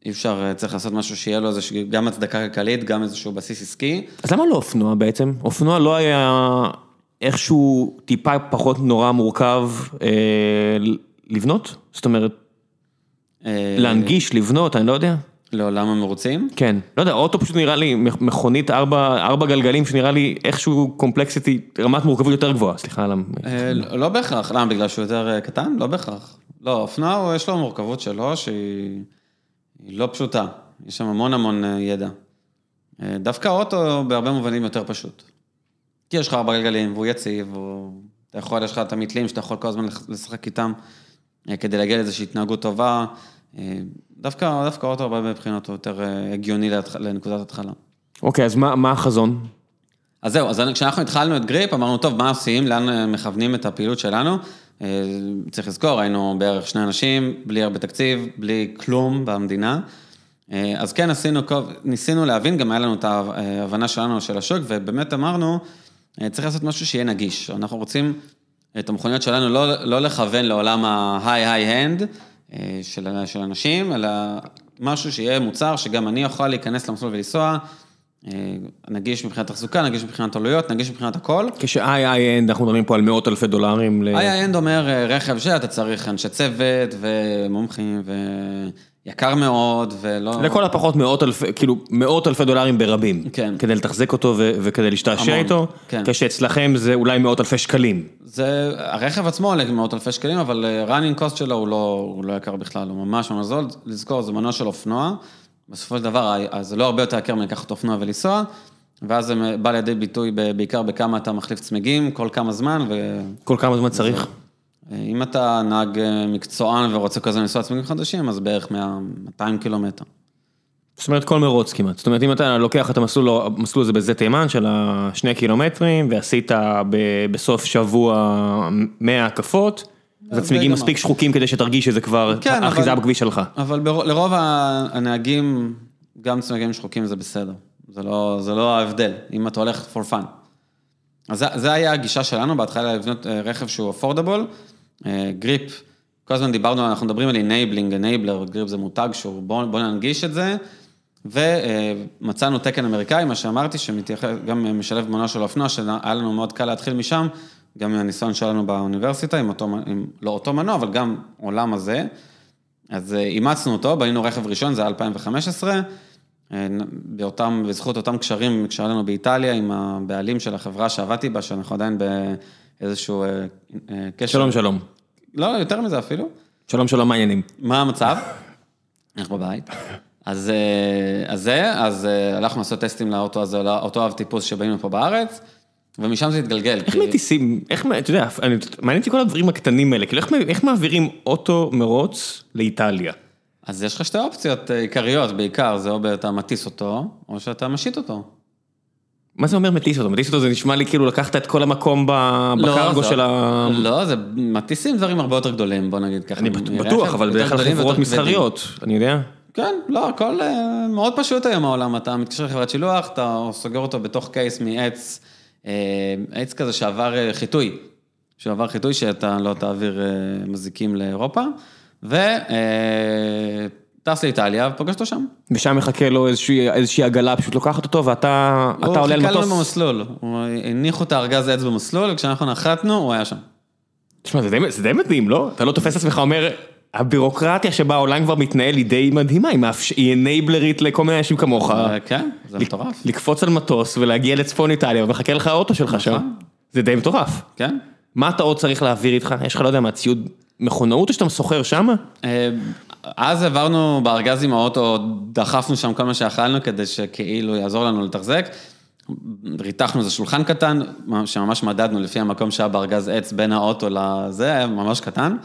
אי אפשר, אה, צריך לעשות משהו שיהיה לו איזושהי, גם הצדקה כלכלית, גם איזשהו בסיס עסקי. אז למה לא אופנוע בעצם? אופנוע לא היה איכשהו טיפה פחות נורא מורכב אה, לבנות? זאת אומרת, אה, להנגיש, לבנות, אני לא יודע. לעולם המרוצים. כן, לא יודע, אוטו פשוט נראה לי מכונית ארבע, ארבע גלגלים שנראה לי איכשהו קומפלקסיטי, רמת מורכבות יותר גבוהה, סליחה על ה... אה, לא לא בהכרח, למה? בגלל שהוא יותר אה, קטן? לא בהכרח. לא, אופנוע, הוא- יש לו מורכבות שלו שהיא היא לא פשוטה. יש שם המון המון אה, ידע. אה, דווקא אוטו בהרבה מובנים יותר פשוט. כי יש לך ארבע גלגלים, והוא יציב, והוא... אתה יכול, יש לך את המתלים שאתה יכול כל הזמן לשחק איתם, אה, כדי להגיע לאיזושהי התנהגות טובה. דווקא, דווקא אוטו הרבה מבחינות הוא יותר הגיוני לנקודת התחלה. אוקיי, אז מה, מה החזון? אז זהו, אז כשאנחנו התחלנו את גריפ, אמרנו, טוב, מה עושים, לאן מכוונים את הפעילות שלנו? אה, צריך לזכור, היינו בערך שני אנשים, בלי הרבה תקציב, בלי כלום במדינה. אה, אז כן, עשינו, ניסינו להבין, גם היה לנו את ההבנה שלנו של השוק, ובאמת אמרנו, אה, צריך לעשות משהו שיהיה נגיש. אנחנו רוצים את המכוניות שלנו לא, לא לכוון לעולם ה-high-high-hand אה, של, של אנשים, אלא משהו שיהיה מוצר שגם אני אוכל להיכנס למסלול ולנסוע. אה, נגיש מבחינת תחזוקה, נגיש מבחינת עלויות, נגיש מבחינת הכל. כש-IIN, אנחנו מדברים פה על מאות אלפי דולרים. ל- איי-אנד אומר אה, רכב שאתה צריך אנשי צוות ומומחים ויקר מאוד ולא... לכל הפחות מאות אלפי, כאילו מאות אלפי דולרים ברבים. כן. כדי לתחזק אותו ו- וכדי להשתעשע איתו. כן. כשאצלכם זה אולי מאות אלפי שקלים. זה, הרכב עצמו עולה מאות אלפי שקלים, אבל running cost שלו הוא לא, הוא לא יקר בכלל, הוא ממש ממש זול. לזכור, זה מנוע של אופנוע, בסופו של דבר, אז זה לא הרבה יותר יקר מלקחת אופנוע ולנסוע, ואז זה בא לידי ביטוי בעיקר בכמה אתה מחליף צמיגים, כל כמה זמן, ו... כל כמה זמן צריך? אם אתה נהג אה, מקצוען ורוצה הזמן לנסוע צמיגים חדשים, אז בערך 100, 200 קילומטר. זאת אומרת כל מרוץ כמעט, זאת אומרת אם אתה לוקח את המסלול, המסלול הזה בזה תימן של השני קילומטרים ועשית ב- בסוף שבוע 100 הקפות, אז הצמיגים. מספיק שחוקים כדי שתרגיש שזה כבר כן, אחיזה בכביש שלך. אבל לרוב הנהגים, גם צמיגים שחוקים זה בסדר. זה לא, זה לא ההבדל, אם אתה הולך for fun. אז זה, זה היה הגישה שלנו, בהתחלה לבנות אה, רכב שהוא affordable, אה, גריפ, כל הזמן דיברנו, אנחנו מדברים על enabling, enabler, גריפ זה מותג שהוא, בואו בוא ננגיש את זה, ומצאנו תקן אמריקאי, מה שאמרתי, שגם משלב מנוע של אופנוע, שהיה לנו מאוד קל להתחיל משם, גם מהניסיון שלנו באוניברסיטה, עם אותו, עם, לא אותו מנוע, אבל גם עולם הזה. אז אה, אימצנו אותו, בנינו רכב ראשון, זה היה 2015, אה, באותם, בזכות אותם קשרים שהיה לנו באיטליה עם הבעלים של החברה שעבדתי בה, שאנחנו עדיין באיזשהו אה, אה, קשר. שלום שלום. לא, יותר מזה אפילו. שלום שלום, מה העניינים? מה המצב? אנחנו בבית. אז, אז זה, אז הלכנו לעשות טסטים לאוטו הזה, לאותו אב טיפוס שבאים פה בארץ, ומשם זה התגלגל. איך כי- מטיסים, איך, אתה יודע, אני- מעניין אותי כל הדברים הקטנים האלה, כאילו איך, איך מעבירים אוטו מרוץ לאיטליה? אז יש לך שתי אופציות אה, עיקריות בעיקר, זה או אתה מטיס אותו, או שאתה משית אותו. מה זה אומר מטיס אותו? מטיס אותו זה נשמע לי כאילו לקחת את כל המקום לא, בקרגו של ה... לא, זה מטיסים דברים הרבה יותר גדולים, בוא נגיד ככה. אני בטוח, אבל בדרך כלל חברות. מסחריות, אני יודע. כן, לא, הכל אה, מאוד פשוט היום העולם, אתה מתקשר לחברת שילוח, אתה סוגר אותו בתוך קייס מעץ, עץ כזה שעבר אה, חיטוי, שעבר חיטוי שאתה לא תעביר אה, מזיקים לאירופה, וטס לאיטליה ופוגש אותו שם. ושם מחכה לו איזושהי, איזושהי עגלה פשוט לוקחת אותו ואתה אתה עולה על הוא חיכה מטוס. לנו במסלול, הוא הניחו את הארגז עץ במסלול, וכשאנחנו נחתנו, הוא היה שם. תשמע, זה די מדהים, לא? אתה לא תופס את עצמך אומר, הבירוקרטיה שבה העולם כבר מתנהל היא די מדהימה, היא אנייבלרית לכל מיני אנשים כמוך. אה, כן, זה מטורף. לקפוץ על מטוס ולהגיע לצפון איטליה ומחכה לך האוטו שלך שם. נכון. זה די מטורף. כן. מה אתה עוד צריך להעביר איתך? יש לך, לא יודע מה, ציוד מכונאות שאתה סוחר שמה? אה, אז העברנו בארגז עם האוטו, דחפנו שם כל מה שאכלנו כדי שכאילו יעזור לנו לתחזק. ריתחנו איזה שולחן קטן, שממש מדדנו לפי המקום שהיה בארגז עץ בין האוטו לזה, היה ממש קטן.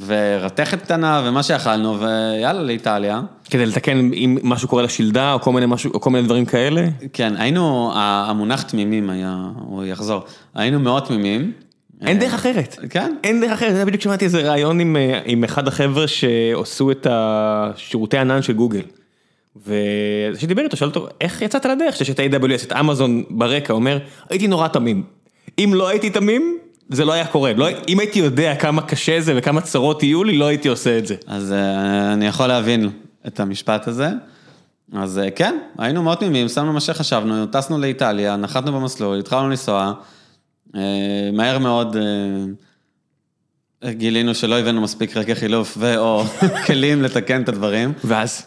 ורתכת קטנה ומה שאכלנו, ויאללה, לאיטליה. כדי לתקן אם משהו קורה לשלדה או כל מיני משהו, או כל מיני דברים כאלה? כן, היינו, המונח תמימים היה, הוא יחזור, היינו מאוד תמימים. אין דרך אחרת. כן. אין דרך אחרת, זה בדיוק שמעתי איזה ראיון עם, אה, עם אחד החבר'ה שעשו את השירותי ענן של גוגל. וכשדיבר איתו, שאל אותו, איך יצאת לדרך שיש את AWS, את אמזון ברקע, אומר, הייתי נורא תמים. אם לא הייתי תמים, זה לא היה קורה. לא, אם הייתי יודע כמה קשה זה וכמה צרות יהיו לי, לא הייתי עושה את זה. אז אה, אני יכול להבין את המשפט הזה. אז אה, כן, היינו מאוד תמימים, שמנו מה שחשבנו, טסנו לאיטליה, נחתנו במסלול, התחלנו לנסוע. אה, מהר מאוד גילינו שלא הבאנו מספיק רגע חילוף ו/או כלים לתקן את הדברים, ואז?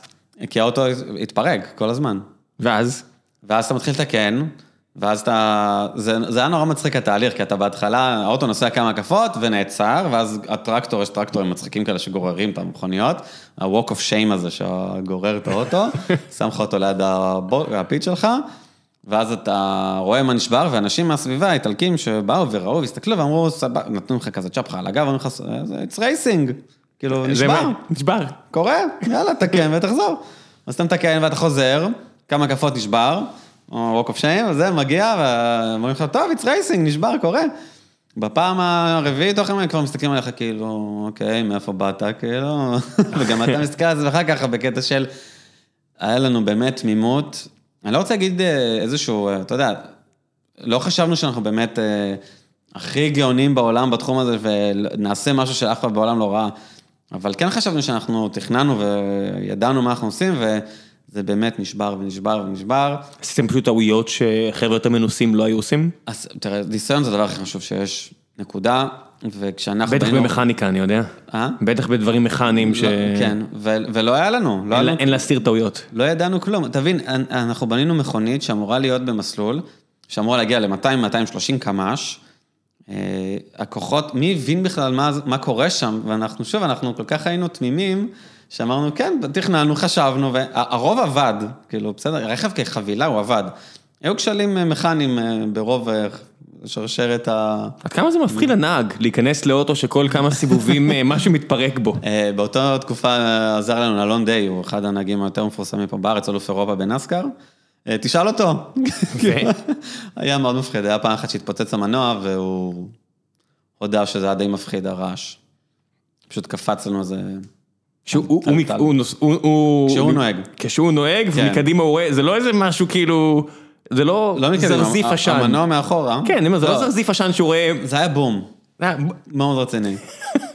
כי האוטו התפרק כל הזמן. ואז? ואז אתה מתחיל לתקן, ואז אתה, זה, זה היה נורא מצחיק התהליך, כי אתה בהתחלה, האוטו נוסע כמה הקפות ונעצר, ואז הטרקטור, יש טרקטורים מצחיקים כאלה שגוררים את המכוניות, ה-walk of shame הזה שגורר את האוטו, שם לך אותו ליד הפיד שלך, ואז אתה רואה מה נשבר, ואנשים מהסביבה, איטלקים שבאו וראו והסתכלו ואמרו, סבבה, נתנו לך כזה צ'פחה על הגב, אמרו לך, it's racing, כאילו, נשבר. נשבר. קורה, יאללה, תקן ותחזור. אז אתה מתקן ואתה חוזר, כמה קפות נשבר, או walk of shame, וזה מגיע, ואומרים לך, טוב, it's racing, נשבר, קורה. בפעם הרביעית או חמישית כבר מסתכלים עליך כאילו, אוקיי, מאיפה באת, כאילו, וגם אתה מסתכל על עצמך ככה בקטע של, היה לנו באמת תמימות, אני לא רוצה להגיד אה, איזשהו, אה, אתה יודע, לא חשבנו שאנחנו באמת אה, הכי גאונים בעולם בתחום הזה, ונעשה משהו שאף אחד בעולם לא ראה. אבל כן חשבנו שאנחנו תכננו וידענו מה אנחנו עושים, וזה באמת נשבר ונשבר ונשבר. עשיתם פשוט טעויות שחבר'ה יותר מנוסים לא היו עושים? אז תראה, ניסיון זה הדבר הכי חשוב שיש, נקודה, וכשאנחנו... בטח בנינו- במכניקה, אני יודע. אה? בטח בדברים מכניים ש... לא, כן, ו- ולא היה לנו, לא אין לנו אין להסתיר טעויות. לא ידענו כלום. תבין, אנחנו בנינו מכונית שאמורה להיות במסלול, שאמורה להגיע ל-200-230 קמ"ש. אה, הכוחות, מי הבין בכלל מה, מה קורה שם? ואנחנו, שוב, אנחנו כל כך היינו תמימים, שאמרנו, כן, תכננו, חשבנו, והרוב עבד, כאילו, בסדר, הרכב כחבילה הוא עבד. היו כשלים אה, מכניים אה, ברוב אה, שרשרת ה... עד כמה זה מפחיד לנהג להיכנס לאוטו שכל כמה סיבובים משהו מתפרק בו? באותה תקופה עזר לנו אלון דיי, הוא אחד הנהגים היותר מפורסמים פה בארץ, אלוף אירופה בנסקר. תשאל אותו. היה מאוד מפחיד, היה פעם אחת שהתפוצץ המנוע והוא הודה שזה היה די מפחיד, הרעש. פשוט קפץ לנו איזה... כשהוא נוהג. כשהוא נוהג כן. ומקדימה הוא רואה, זה לא איזה משהו כאילו, זה לא לא זרזיף עשן. המנוע מאחורה. כן, זה לא זרזיף עשן שהוא רואה, זה היה בום, מאוד רציני.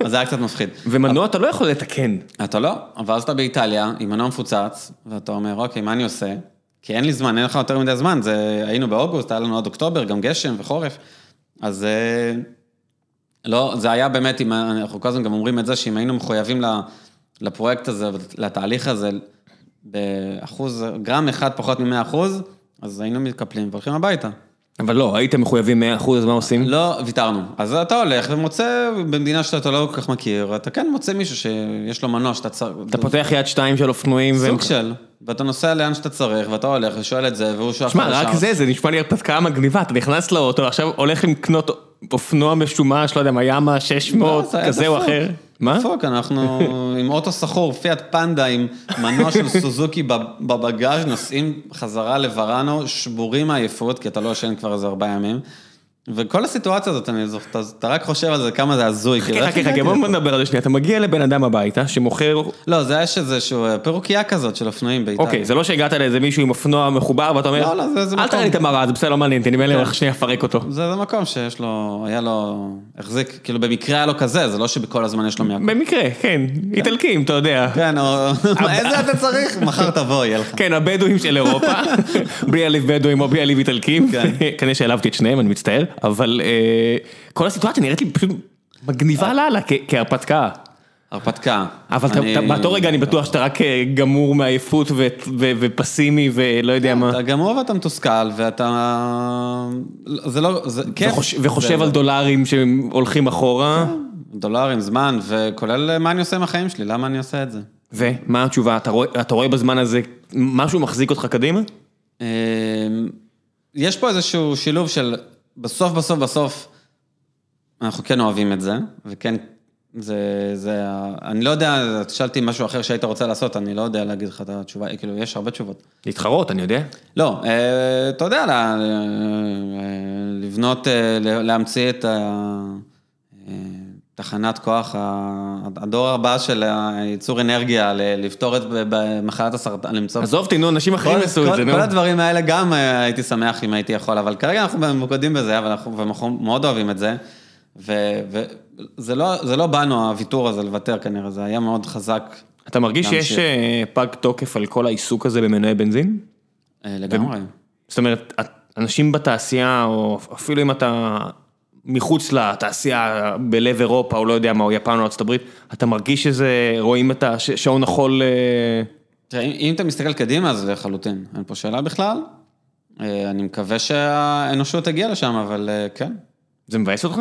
אז זה היה קצת מפחיד. ומנוע אתה לא יכול לתקן. אתה לא, ואז אתה באיטליה עם מנוע מפוצץ, ואתה אומר, אוקיי, מה אני עושה? כי אין לי זמן, אין לך יותר מדי זמן, זה, היינו באוגוסט, היה לנו עד אוקטובר, גם גשם וחורף. אז אה, לא, זה היה באמת, אנחנו כל הזמן גם אומרים את זה, שאם היינו מחויבים ל- לפרויקט הזה, לתהליך הזה, באחוז, גרם אחד פחות מ-100 אחוז, אז היינו מתקפלים והולכים הביתה. אבל לא, הייתם מחויבים 100%, אז מה עושים? לא, ויתרנו. אז אתה הולך ומוצא, במדינה שאתה לא כל כך מכיר, אתה כן מוצא מישהו שיש לו מנוע שאתה צריך... אתה פותח יד שתיים של אופנועים, סוג של, ואתה נוסע לאן שאתה צריך, ואתה הולך ושואל את זה, והוא שואל שמע, רק זה, זה נשמע לי הרפתקה מגניבה, אתה נכנס לאוטו, עכשיו הולך לקנות אופנוע משומש, לא יודע מה, ימה 600, לא, כזה או. אחר. מה? דפוק, אנחנו עם אוטו סחור, פיאט פנדה עם מנוע של סוזוקי בב- בבגאז', נוסעים חזרה לוראנו, שבורים מעייפות, כי אתה לא ישן כבר איזה ארבעה ימים. וכל הסיטואציה הזאת, אני זוכר, אתה- אתה רק חושב על זה, כמה זה הזוי. חכה, איך חכה, חכה, בוא? נדבר על זה שנייה, אתה מגיע לבן אדם הביתה שמוכר, לא, זה יש איזשהו פירוקייה כזאת של אופנועים באיטליה. אוקיי, זה לא שהגעת לאיזה מישהו עם אופנוע מחובר ואתה אומר, לא, לא, זה- זה אל מקום." תראה לי את המראה, זה בסדר, לא מעניין אני מילא הולך שנייה לפרק אותו. זה, זה מקום שיש לו, היה לו, החזיק, כאילו במקרה היה לו כזה, זה לא שבכל הזמן יש לו מהכל. במקרה, כן, איטלקים, אתה יודע. כן, או איזה אתה צריך? מחר תבוא, יהיה לך. כן, הבדואים של אירופה, בלי להעליב בדואים או בלי להעליב איטלקים, כן. כנראה שהעלבתי את שניהם, אני מצטער, אבל אה, כל הסיטואציה נראית לי פשוט מגניבה לאללה, כ- כהרפתקה. הרפתקה. אבל באותו רגע אני בטוח שאתה רק אה, גמור מעייפות ופסימי ולא יודע מה. אתה גמור ואתה מתוסכל, ואתה... זה לא... זה כיף. וחוש- וחושב על דולרים שהולכים אחורה. דולרים, זמן, וכולל אה, מה אני עושה עם החיים שלי, למה אני עושה את זה. ומה התשובה? אתה רואה, אתה רואה בזמן הזה משהו מחזיק אותך קדימה? אמ, יש פה איזשהו שילוב של בסוף, בסוף, בסוף, אנחנו כן אוהבים את זה, וכן, זה, זה, אני לא יודע, שאלתי משהו אחר שהיית רוצה לעשות, אני לא יודע להגיד לך את התשובה, כאילו, יש הרבה תשובות. להתחרות, אני יודע. לא, אה, אתה יודע, לה- אה, לבנות, אה, להמציא את ה- אה, תחנת כוח, הדור הבא של ייצור אנרגיה, לפתור את במחלת הסרטן, למצוא... עזוב נו, אנשים אחרים עשו את זה, נו. כל הדברים האלה גם אה, הייתי שמח אם הייתי יכול, אבל כרגע אנחנו ממוקדים בזה, ואנחנו מאוד אוהבים את זה. וזה לא, לא באנו, הוויתור הזה, לוותר כנראה, זה היה מאוד חזק אתה מרגיש שיש. אה, פג תוקף על כל העיסוק הזה במנועי בנזין? אה, לגמרי. זאת אומרת, אנשים בתעשייה, או אפילו אם אתה מחוץ לתעשייה בלב אירופה, או לא יודע מה, או יפן או הברית, אתה מרגיש שזה, רואים את השעון החול, אה, תראה, אם אם אתה מסתכל קדימה, אז לחלוטין, אין פה שאלה בכלל. אה, אני מקווה שהאנושות תגיע לשם, אבל אה, כן, זה מבאס אותך?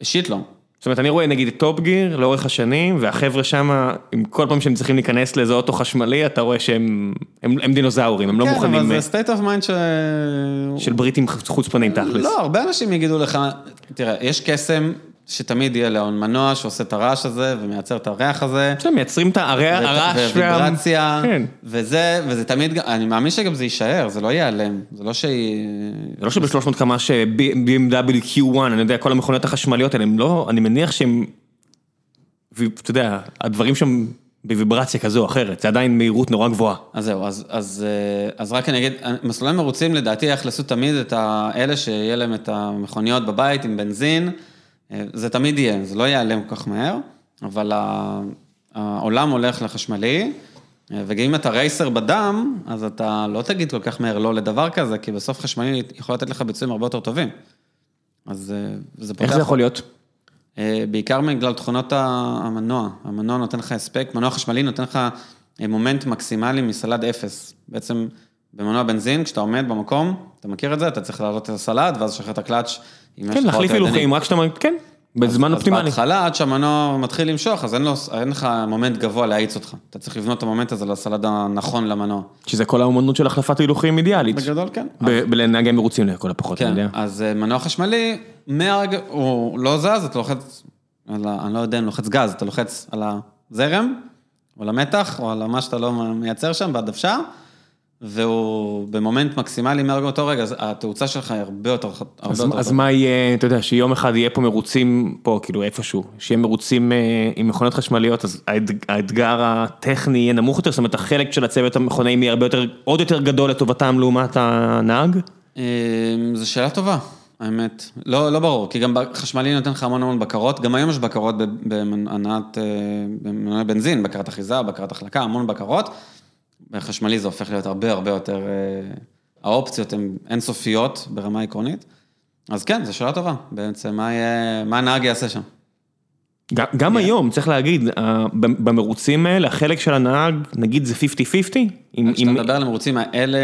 אישית לא. זאת אומרת, אני רואה נגיד את Top Gear לאורך השנים, והחבר'ה שם, עם כל פעם שהם צריכים להיכנס לאיזה אוטו חשמלי, אתה רואה שהם הם, הם דינוזאורים, הם לא כן, מוכנים, אבל אה, זה state of mind ש... של בריטים חוצפנים תכלס. לא, הרבה אנשים יגידו לך, תראה, יש קסם שתמיד יהיה להון מנוע שעושה את הרעש הזה ומייצר את הריח הזה. בסדר, מייצרים את הרעש וה... וויברציה, כן. וזה, וזה תמיד, אני מאמין שגם זה יישאר, זה לא ייעלם, זה לא שהיא... זה לא שב-300 קמ"ש BMW Q1, אני יודע, כל המכוניות החשמליות האלה, הם לא, אני מניח שהם, ואתה יודע, הדברים שם בוויברציה כזו או אחרת, זה עדיין מהירות נורא גבוהה. אז זהו, אז, אז, אה, אז רק אני אגיד, מסלולי מרוצים לדעתי יאכלסו תמיד את האלה שיהיה להם את המכוניות בבית עם בנזין, זה תמיד יהיה, זה לא ייעלם כל כך מהר, אבל העולם הולך לחשמלי, אה, ואם אתה רייסר בדם, אז אתה לא תגיד כל כך מהר לא לדבר כזה, כי בסוף חשמלי יכול לתת לך ביצועים הרבה יותר טובים. אז אה, זה פותח... איך זה יכול להיות? אה, בעיקר בגלל תכונות המנוע, המנוע נותן לך הספק, מנוע חשמלי נותן לך אה, מומנט מקסימלי מסל"ד אפס. בעצם במנוע בנזין, כשאתה עומד במקום, אתה מכיר את זה, אתה צריך לעלות את הסל"ד, ואז לשחרר את הקלאץ' אם כן, להחליף הילוכים. רק כשאתה, כן, בזמן אז אופטימלי. בהתחלה, עד שהמנוע מתחיל למשוך, אז אין, לו, אין לך מומנט גבוה להאיץ אותך. אתה צריך לבנות את המומנט הזה לסל"ד הנכון למנוע. שזה כל האומנות של החלפת הילוכים אידיאלית. בגדול, כן. בלנהגי מרוצים לכל הפחות, אני כן, יודע. אז אה, מנוע חשמלי, מהרגע, הוא לא זז, אתה לוחץ, ה, אני לא יודע אם לוחץ גז, אתה לוחץ על הזרם, או על המתח, או על מה שאתה לא מייצר שם, בדוושה, והוא במומנט מקסימלי מהרגע אותו רגע, אז התאוצה שלך היא הרבה יותר, הרבה אז, יותר אז טובה. מה יהיה, אתה יודע, שיום אחד יהיה פה מרוצים, פה כאילו איפשהו, שיהיה מרוצים אה, עם מכונות חשמליות, אז האתג, האתגר הטכני יהיה נמוך יותר, זאת אומרת החלק של הצוות המכונאים יהיה הרבה יותר, עוד יותר גדול לטובתם לעומת הנהג? אה, זו שאלה טובה, האמת. לא, לא ברור, כי גם חשמלי נותן לך המון המון בקרות, גם היום יש בקרות אה, במנועי בנזין, בקרת אחיזה, בקרת החלקה, המון בקרות. בחשמלי זה הופך להיות הרבה הרבה יותר, אה, האופציות הן אינסופיות ברמה עקרונית. אז כן, זו שאלה טובה, בעצם מה יהיה, מה הנהג יעשה שם. גם, גם כן. היום, צריך להגיד, אה, במרוצים האלה, החלק של הנהג, נגיד זה 50-50, עם, כשאתה מדבר על המרוצים האלה,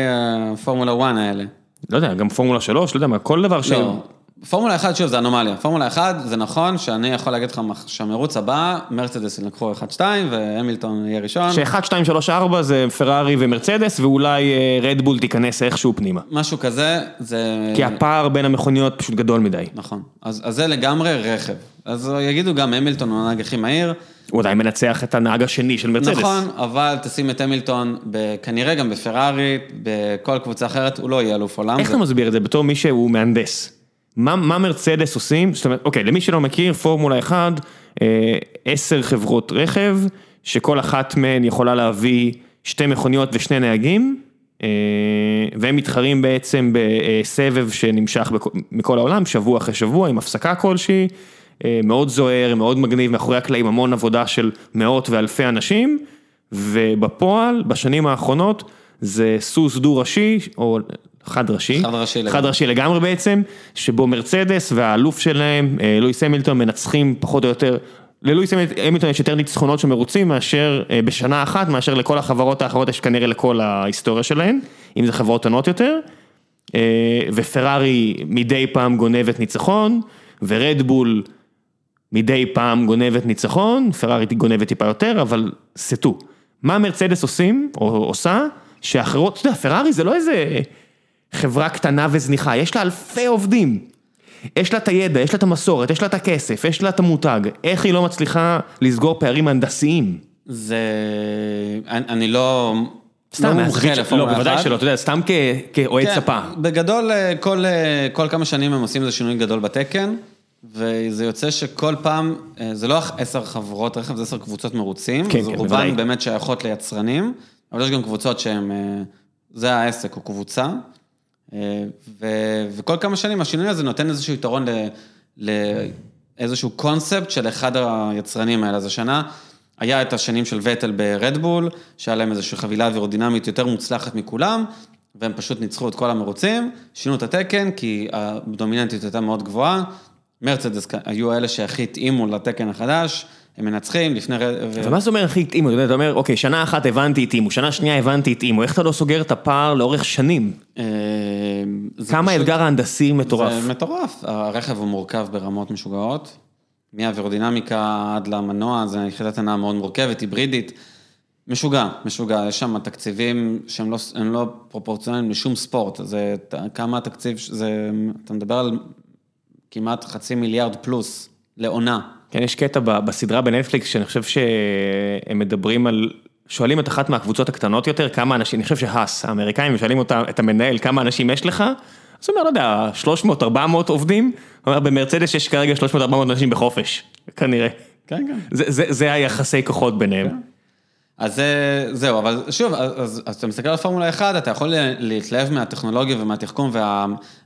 הפורמולה 1 האלה. לא יודע, גם פורמולה 3, לא יודע מה, כל דבר ש... לא, פורמולה 1, שוב, זה אנומליה. פורמולה 1, זה נכון שאני יכול להגיד לך שהמרוץ הבא, מרצדס ילקחו 1-2 והמילטון יהיה ראשון. ש-1, 2, 3, 4 זה פרארי ומרצדס, ואולי רדבול תיכנס איכשהו פנימה. משהו כזה, זה... כי הפער בין המכוניות פשוט גדול מדי. נכון. אז, אז זה לגמרי רכב. אז יגידו גם המילטון הוא הנהג הכי מהיר. הוא עדיין מנצח את הנהג השני של מרצדס. נכון, אבל תשים את המילטון, כנראה גם בפרארי, בכל קבוצה אחרת, הוא לא יהיה אלוף עולם. איך זה- אתה מסביר את זה בתור מי שהוא מהנדס? מה, מה מרצדס עושים? זאת אומרת, אוקיי, למי שלא מכיר, פורמולה 1, אה, עשר חברות רכב, שכל אחת מהן יכולה להביא שתי מכוניות ושני נהגים, אה, והם מתחרים בעצם בסבב שנמשך מכל העולם, שבוע אחרי שבוע, עם הפסקה כלשהי, אה, מאוד זוהר, מאוד מגניב, מאחורי הקלעים המון עבודה של מאות ואלפי אנשים, ובפועל, בשנים האחרונות, זה סוס דו-ראשי, או חד ראשי, חד ראשי לגמרי. חד ראשי לגמרי בעצם, שבו מרצדס והאלוף שלהם, אה, לואיס המילטון, מנצחים פחות או יותר ללואיס המילטון יש יותר ניצחונות של מרוצים מאשר אה, בשנה אחת, מאשר לכל החברות האחרות יש כנראה לכל ההיסטוריה שלהן, אם זה חברות עונות יותר, אה, ופרארי מדי פעם גונבת ניצחון, ורדבול מדי פעם גונבת ניצחון, פרארי גונבת טיפה יותר, אבל סטו. מה מרצדס עושים, או עושה, שאחרות, אתה יודע, פרארי זה לא איזה חברה קטנה וזניחה, יש לה אלפי עובדים. יש לה את הידע, יש לה את המסורת, יש לה את הכסף, יש לה את המותג, איך היא לא מצליחה לסגור פערים הנדסיים? זה... אני, אני לא... סתם, לא מומחה לפורמולה לא, בוודאי. שלא, אתה יודע, סתם כאוהד כן, ספה. בגדול, אה, כל, אה, כל כמה שנים הם עושים איזה שינוי גדול בתקן, וזה יוצא שכל פעם, אה, זה לא עשר חברות רכב, זה עשר קבוצות מרוצים. כן, אז כן, רובן. באמת שייכות ליצרנים, אבל יש גם קבוצות שהן, אה, זה העסק, או קבוצה. אה, ו, וכל כמה שנים השינוי הזה נותן איזשהו יתרון ל- לאיזשהו קונספט של אחד היצרנים האלה. אז השנה היה את השנים של וטל ברדבול, שהיה להם איזושהי חבילה אווירודינמית יותר מוצלחת מכולם, והם פשוט ניצחו את כל המרוצים, שינו את התקן, כי הדומיננטיות הייתה מאוד גבוהה. מרצדס היו אלה שהכי התאימו לתקן החדש, הם מנצחים לפני... אבל מה זה אומר הכי התאימו? אתה אומר, אוקיי, שנה אחת הבנתי התאימו, שנה שנייה הבנתי התאימו, איך אתה לא סוגר את הפער לאורך שנים? אה, כמה האתגר ההנדסי מטורף. זה מטורף, הרכב הוא מורכב ברמות משוגעות, מהאווירודינמיקה עד למנוע, זו יחידת הנעה מאוד מורכבת, היברידית, משוגע, משוגע, יש שם תקציבים שהם לא, לא פרופורציונליים לשום ספורט, זה כמה התקציב, זה, אתה מדבר על כמעט חצי מיליארד פלוס לעונה. כן, יש קטע בסדרה בנטפליקס שאני חושב שהם מדברים על, שואלים את אחת מהקבוצות הקטנות יותר, כמה אנשים, אני חושב שהאס, האמריקאים, שואלים אותה, את המנהל, כמה אנשים יש לך? אז הוא אומר, לא יודע, 300, 400 עובדים? הוא אומר, במרצדס יש כרגע 300, 400 אנשים בחופש, כנראה. כן, כן. זה, זה, זה היחסי כוחות ביניהם. אז זה- זהו, אבל שוב, אז, אז, אתה מסתכל על פורמולה 1, אתה יכול להתלהב מהטכנולוגיה ומהתחכום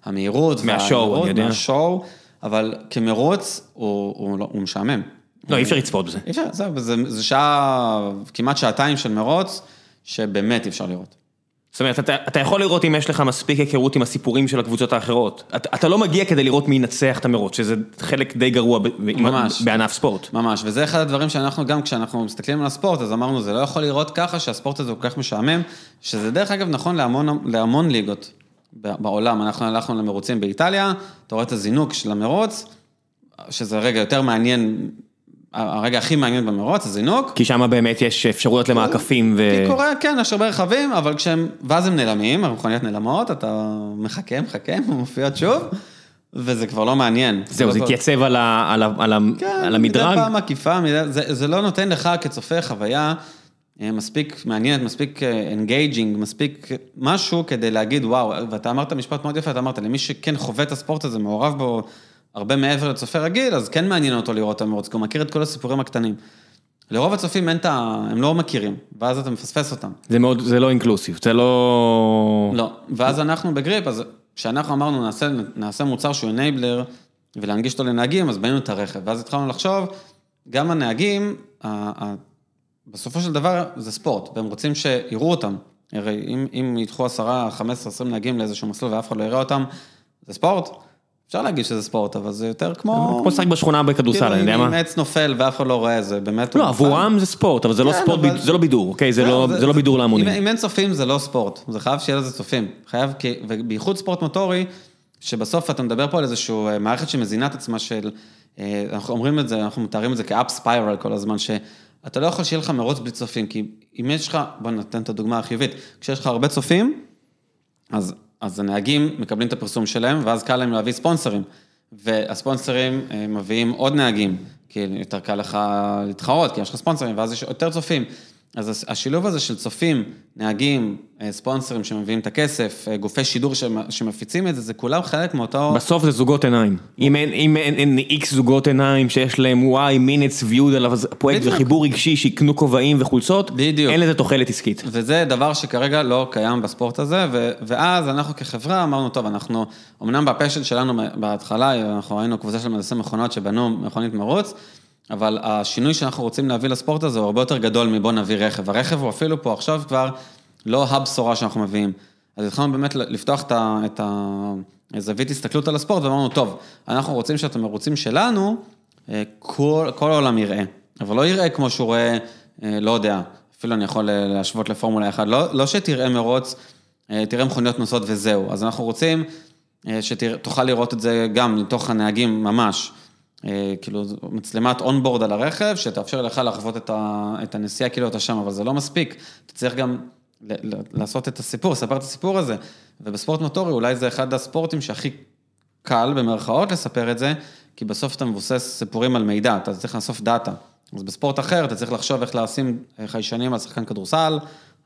והמהירות. מהשואו, אני יודע. מהשואו, אבל כמרוץ הוא, הוא, לא- הוא משעמם. לא, אי אפשר לצפות בזה. אי אפשר, זהו, זה, זה שעה, כמעט שעתיים של מרוץ, שבאמת אי אפשר לראות. זאת אומרת, אתה, אתה יכול לראות אם יש לך מספיק היכרות עם הסיפורים של הקבוצות האחרות. אתה, אתה לא מגיע כדי לראות מי ינצח את המרוץ, שזה חלק די גרוע ב, ממש. בענף ספורט. ממש, וזה אחד הדברים שאנחנו גם, כשאנחנו מסתכלים על הספורט, אז אמרנו, זה לא יכול לראות ככה שהספורט הזה הוא כל כך משעמם, שזה דרך אגב נכון להמון, להמון ליגות בעולם. אנחנו הלכנו למרוצים באיטליה, אתה רואה את הזינוק של המרוץ, שזה רגע יותר מעניין, הרגע הכי מעניין במרוץ, הזינוק. כי שם באמת יש אפשרויות למעקפים ו... כי קורה, כן, יש הרבה רכבים, אבל כשהם, ואז הם נעלמים, המכוניות נעלמות, אתה מחכה, מחכה, מופיעות שוב, וזה כבר לא מעניין. זהו, זה לא- התייצב על ה- על ה- על ה- כן, מדי המדרג. פעם עקיפה, זה, לא נותן לך כצופה חוויה מספיק מעניינת, מספיק engaging, מספיק משהו כדי להגיד וואו, ואתה אמרת משפט מאוד יפה, אתה אמרת, למי שכן חווה את הספורט הזה, מעורב בו הרבה מעבר לצופה רגיל, אז כן מעניין אותו לראות את המרוץ, כי הוא מכיר את כל הסיפורים הקטנים. לרוב הצופים אין את ה... הם לא מכירים, ואז אתה מפספס אותם. זה מאוד, זה לא אינקלוסיב, זה לא... לא, ואז אנחנו בגריפ, אז כשאנחנו אמרנו נעשה, נעשה מוצר שהוא אנייבלר ולהנגיש אותו לנהגים, אז בנינו את הרכב, ואז התחלנו לחשוב, גם הנהגים, בסופו של דבר זה ספורט, והם רוצים שיראו אותם. הרי אם, אם ידחו 10, 15, 20 נהגים לאיזשהו מסלול ואף אחד לא יראה אותם, זה ספורט. אפשר להגיד שזה ספורט, אבל זה יותר כמו... כמו לשחק בשכונה בכדורסל, כאילו, אני יודע מה. אם עץ נופל ואף אחד לא רואה, זה באמת... לא. עבורם זה ספורט, אבל זה לא כן, ספורט, זה לא בידור, אוקיי? זה לא זה לא בידור להמונים. אם, אין צופים זה לא ספורט, זה חייב שיהיה לזה צופים. חייב, ובייחוד ספורט מוטורי, שבסוף אתה מדבר פה על איזושהי מערכת שמזינה את עצמה של, אה, אנחנו אומרים את זה, אנחנו מתארים את זה כאפ ספיירל כל הזמן, שאתה לא יכול שיהיה לך מרוץ בלי צופים, כי אם יש לך, בוא ניתן את הדוגמה החיובית, כשיש לך הרבה צופים, אז, אז הנהגים מקבלים את הפרסום שלהם, ואז קל להם להביא ספונסרים. והספונסרים אה, מביאים עוד נהגים, כי יותר קל לך להתחרות, כי יש לך ספונסרים, ואז יש יותר צופים. אז השילוב הזה של צופים, נהגים, אה, ספונסרים שמביאים את הכסף, אה, גופי שידור שמ- שמפיצים את זה, זה כולם חלק מאותו... בסוף זה זוגות עיניים. אם אין, אם אין, אין איקס זוגות עיניים שיש להם וואי מינטס ויוד על הפרויקט. וחיבור רגשי שיקנו כובעים וחולצות, בדיוק. אין לזה תוחלת עסקית. וזה דבר שכרגע לא קיים בספורט הזה, ו- ואז אנחנו כחברה אמרנו, טוב, אנחנו, אמנם בפשן שלנו בהתחלה, אנחנו היינו קבוצה של מהנדסי מכונות שבנו מכונית מרוץ, אבל השינוי שאנחנו רוצים להביא לספורט הזה הוא הרבה יותר גדול מבוא נביא רכב. הרכב הוא אפילו פה עכשיו כבר לא הבשורה שאנחנו מביאים. אז התחלנו באמת לפתוח את ה- את הזווית הסתכלות על הספורט, ואמרנו, טוב, אנחנו רוצים שאת המרוצים שלנו, אה, כל, כל העולם יראה, אבל לא יראה כמו שהוא רואה, אה, לא יודע, אפילו אני יכול אה, להשוות לפורמולה 1, לא, לא שתראה מרוץ, אה, תראה מכוניות נוסעות וזהו, אז אנחנו רוצים שתוכל לראות את זה גם מתוך הנהגים ממש. אה, כאילו מצלמת אונבורד על הרכב, שתאפשר לך לחוות את, ה, את הנסיעה כאילו אתה שם, אבל זה לא מספיק, אתה צריך גם ל- ל- לעשות את הסיפור, לספר את הסיפור הזה, ובספורט מוטורי אולי זה אחד הספורטים שהכי קל במרכאות לספר את זה, כי בסוף אתה מבוסס סיפורים על מידע, אתה צריך לאסוף דאטה. אז בספורט אחר אתה צריך לחשוב איך לשים חיישנים על שחקן כדורסל,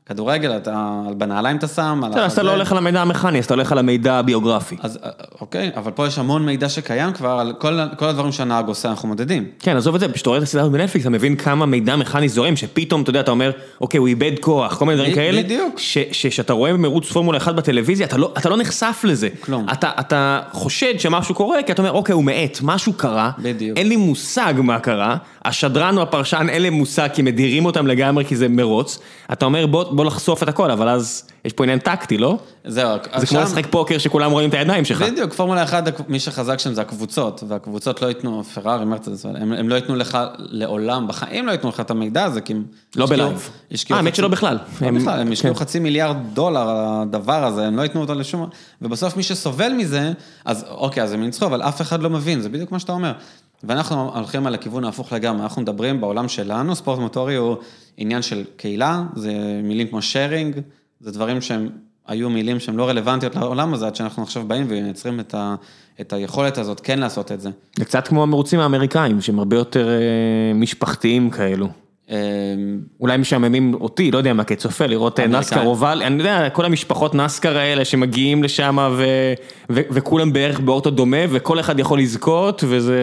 כדורגל, אתה, על בנעליים אתה שם, על אז אתה לא הולך על המידע המכני, אז אתה הולך על המידע הביוגרפי. אז אה, אוקיי, אבל פה יש המון מידע שקיים כבר, על כל, כל הדברים שהנהג עושה, אנחנו מודדים. כן, עזוב את זה, כשאתה רואה את הסדרה בנטפליקס, אתה מבין כמה מידע מכני זורם, שפתאום, אתה יודע, אתה אומר, אוקיי, הוא איבד כוח, כל מיני דברים כאלה. בדיוק. שכשאתה רואה במרוץ פורמולה 1 בטלוויזיה, אתה לא, אתה לא נחשף לזה. כלום. אתה, אתה חושד שמשהו קורה, כי אתה אומר, אוקיי, הוא מאט, משהו קרה. בדיוק. אין לי מושג מה קרה, השדרן או הפרשן, אין להם מושג, כי מדירים אותם לגמרי, כי זה מרוץ. אתה אומר, בוא, בוא לחשוף את הכל, אבל אז יש פה עניין טקטי, לא? זהו, זה כמו לשחק פוקר שכולם רואים את הידיים שלך. בדיוק, פורמולה 1, מי שחזק שם זה הקבוצות, והקבוצות לא ייתנו, פרארי, מרצדס, הם, הם לא ייתנו לך לעולם, בחיים לא ייתנו לך את המידע הזה, כי הם... לא בלייב. אה, האמת שלא בכלל. לא הם- בכלל, הם השקיעו כן. חצי מיליארד דולר על הדבר הזה, הם לא ייתנו אותו לשום... ובסוף מי שסובל מזה, אז אוקיי, אז הם ניצחו, אבל אף אחד לא מבין, זה בדיוק מה שאתה אומר. ואנחנו הולכים על הכיוון ההפוך לגמרי, אנחנו מדברים בעולם שלנו, ספורט מוטורי הוא עניין של קהילה, זה מילים כמו שיירינג, זה דברים שהם היו מילים שהן לא רלוונטיות לעולם הזה, עד שאנחנו עכשיו באים ומייצרים את, את היכולת הזאת כן לעשות את זה. זה קצת כמו המרוצים האמריקאים, שהם הרבה יותר אה, משפחתיים כאלו. אה, אולי משעממים אותי, לא יודע מה, כצופה, לראות אה. נסקר אובל, אני יודע, כל המשפחות נסקר האלה שמגיעים לשם ו- ו- וכולם בערך באוטו דומה וכל אחד יכול לזכות וזה...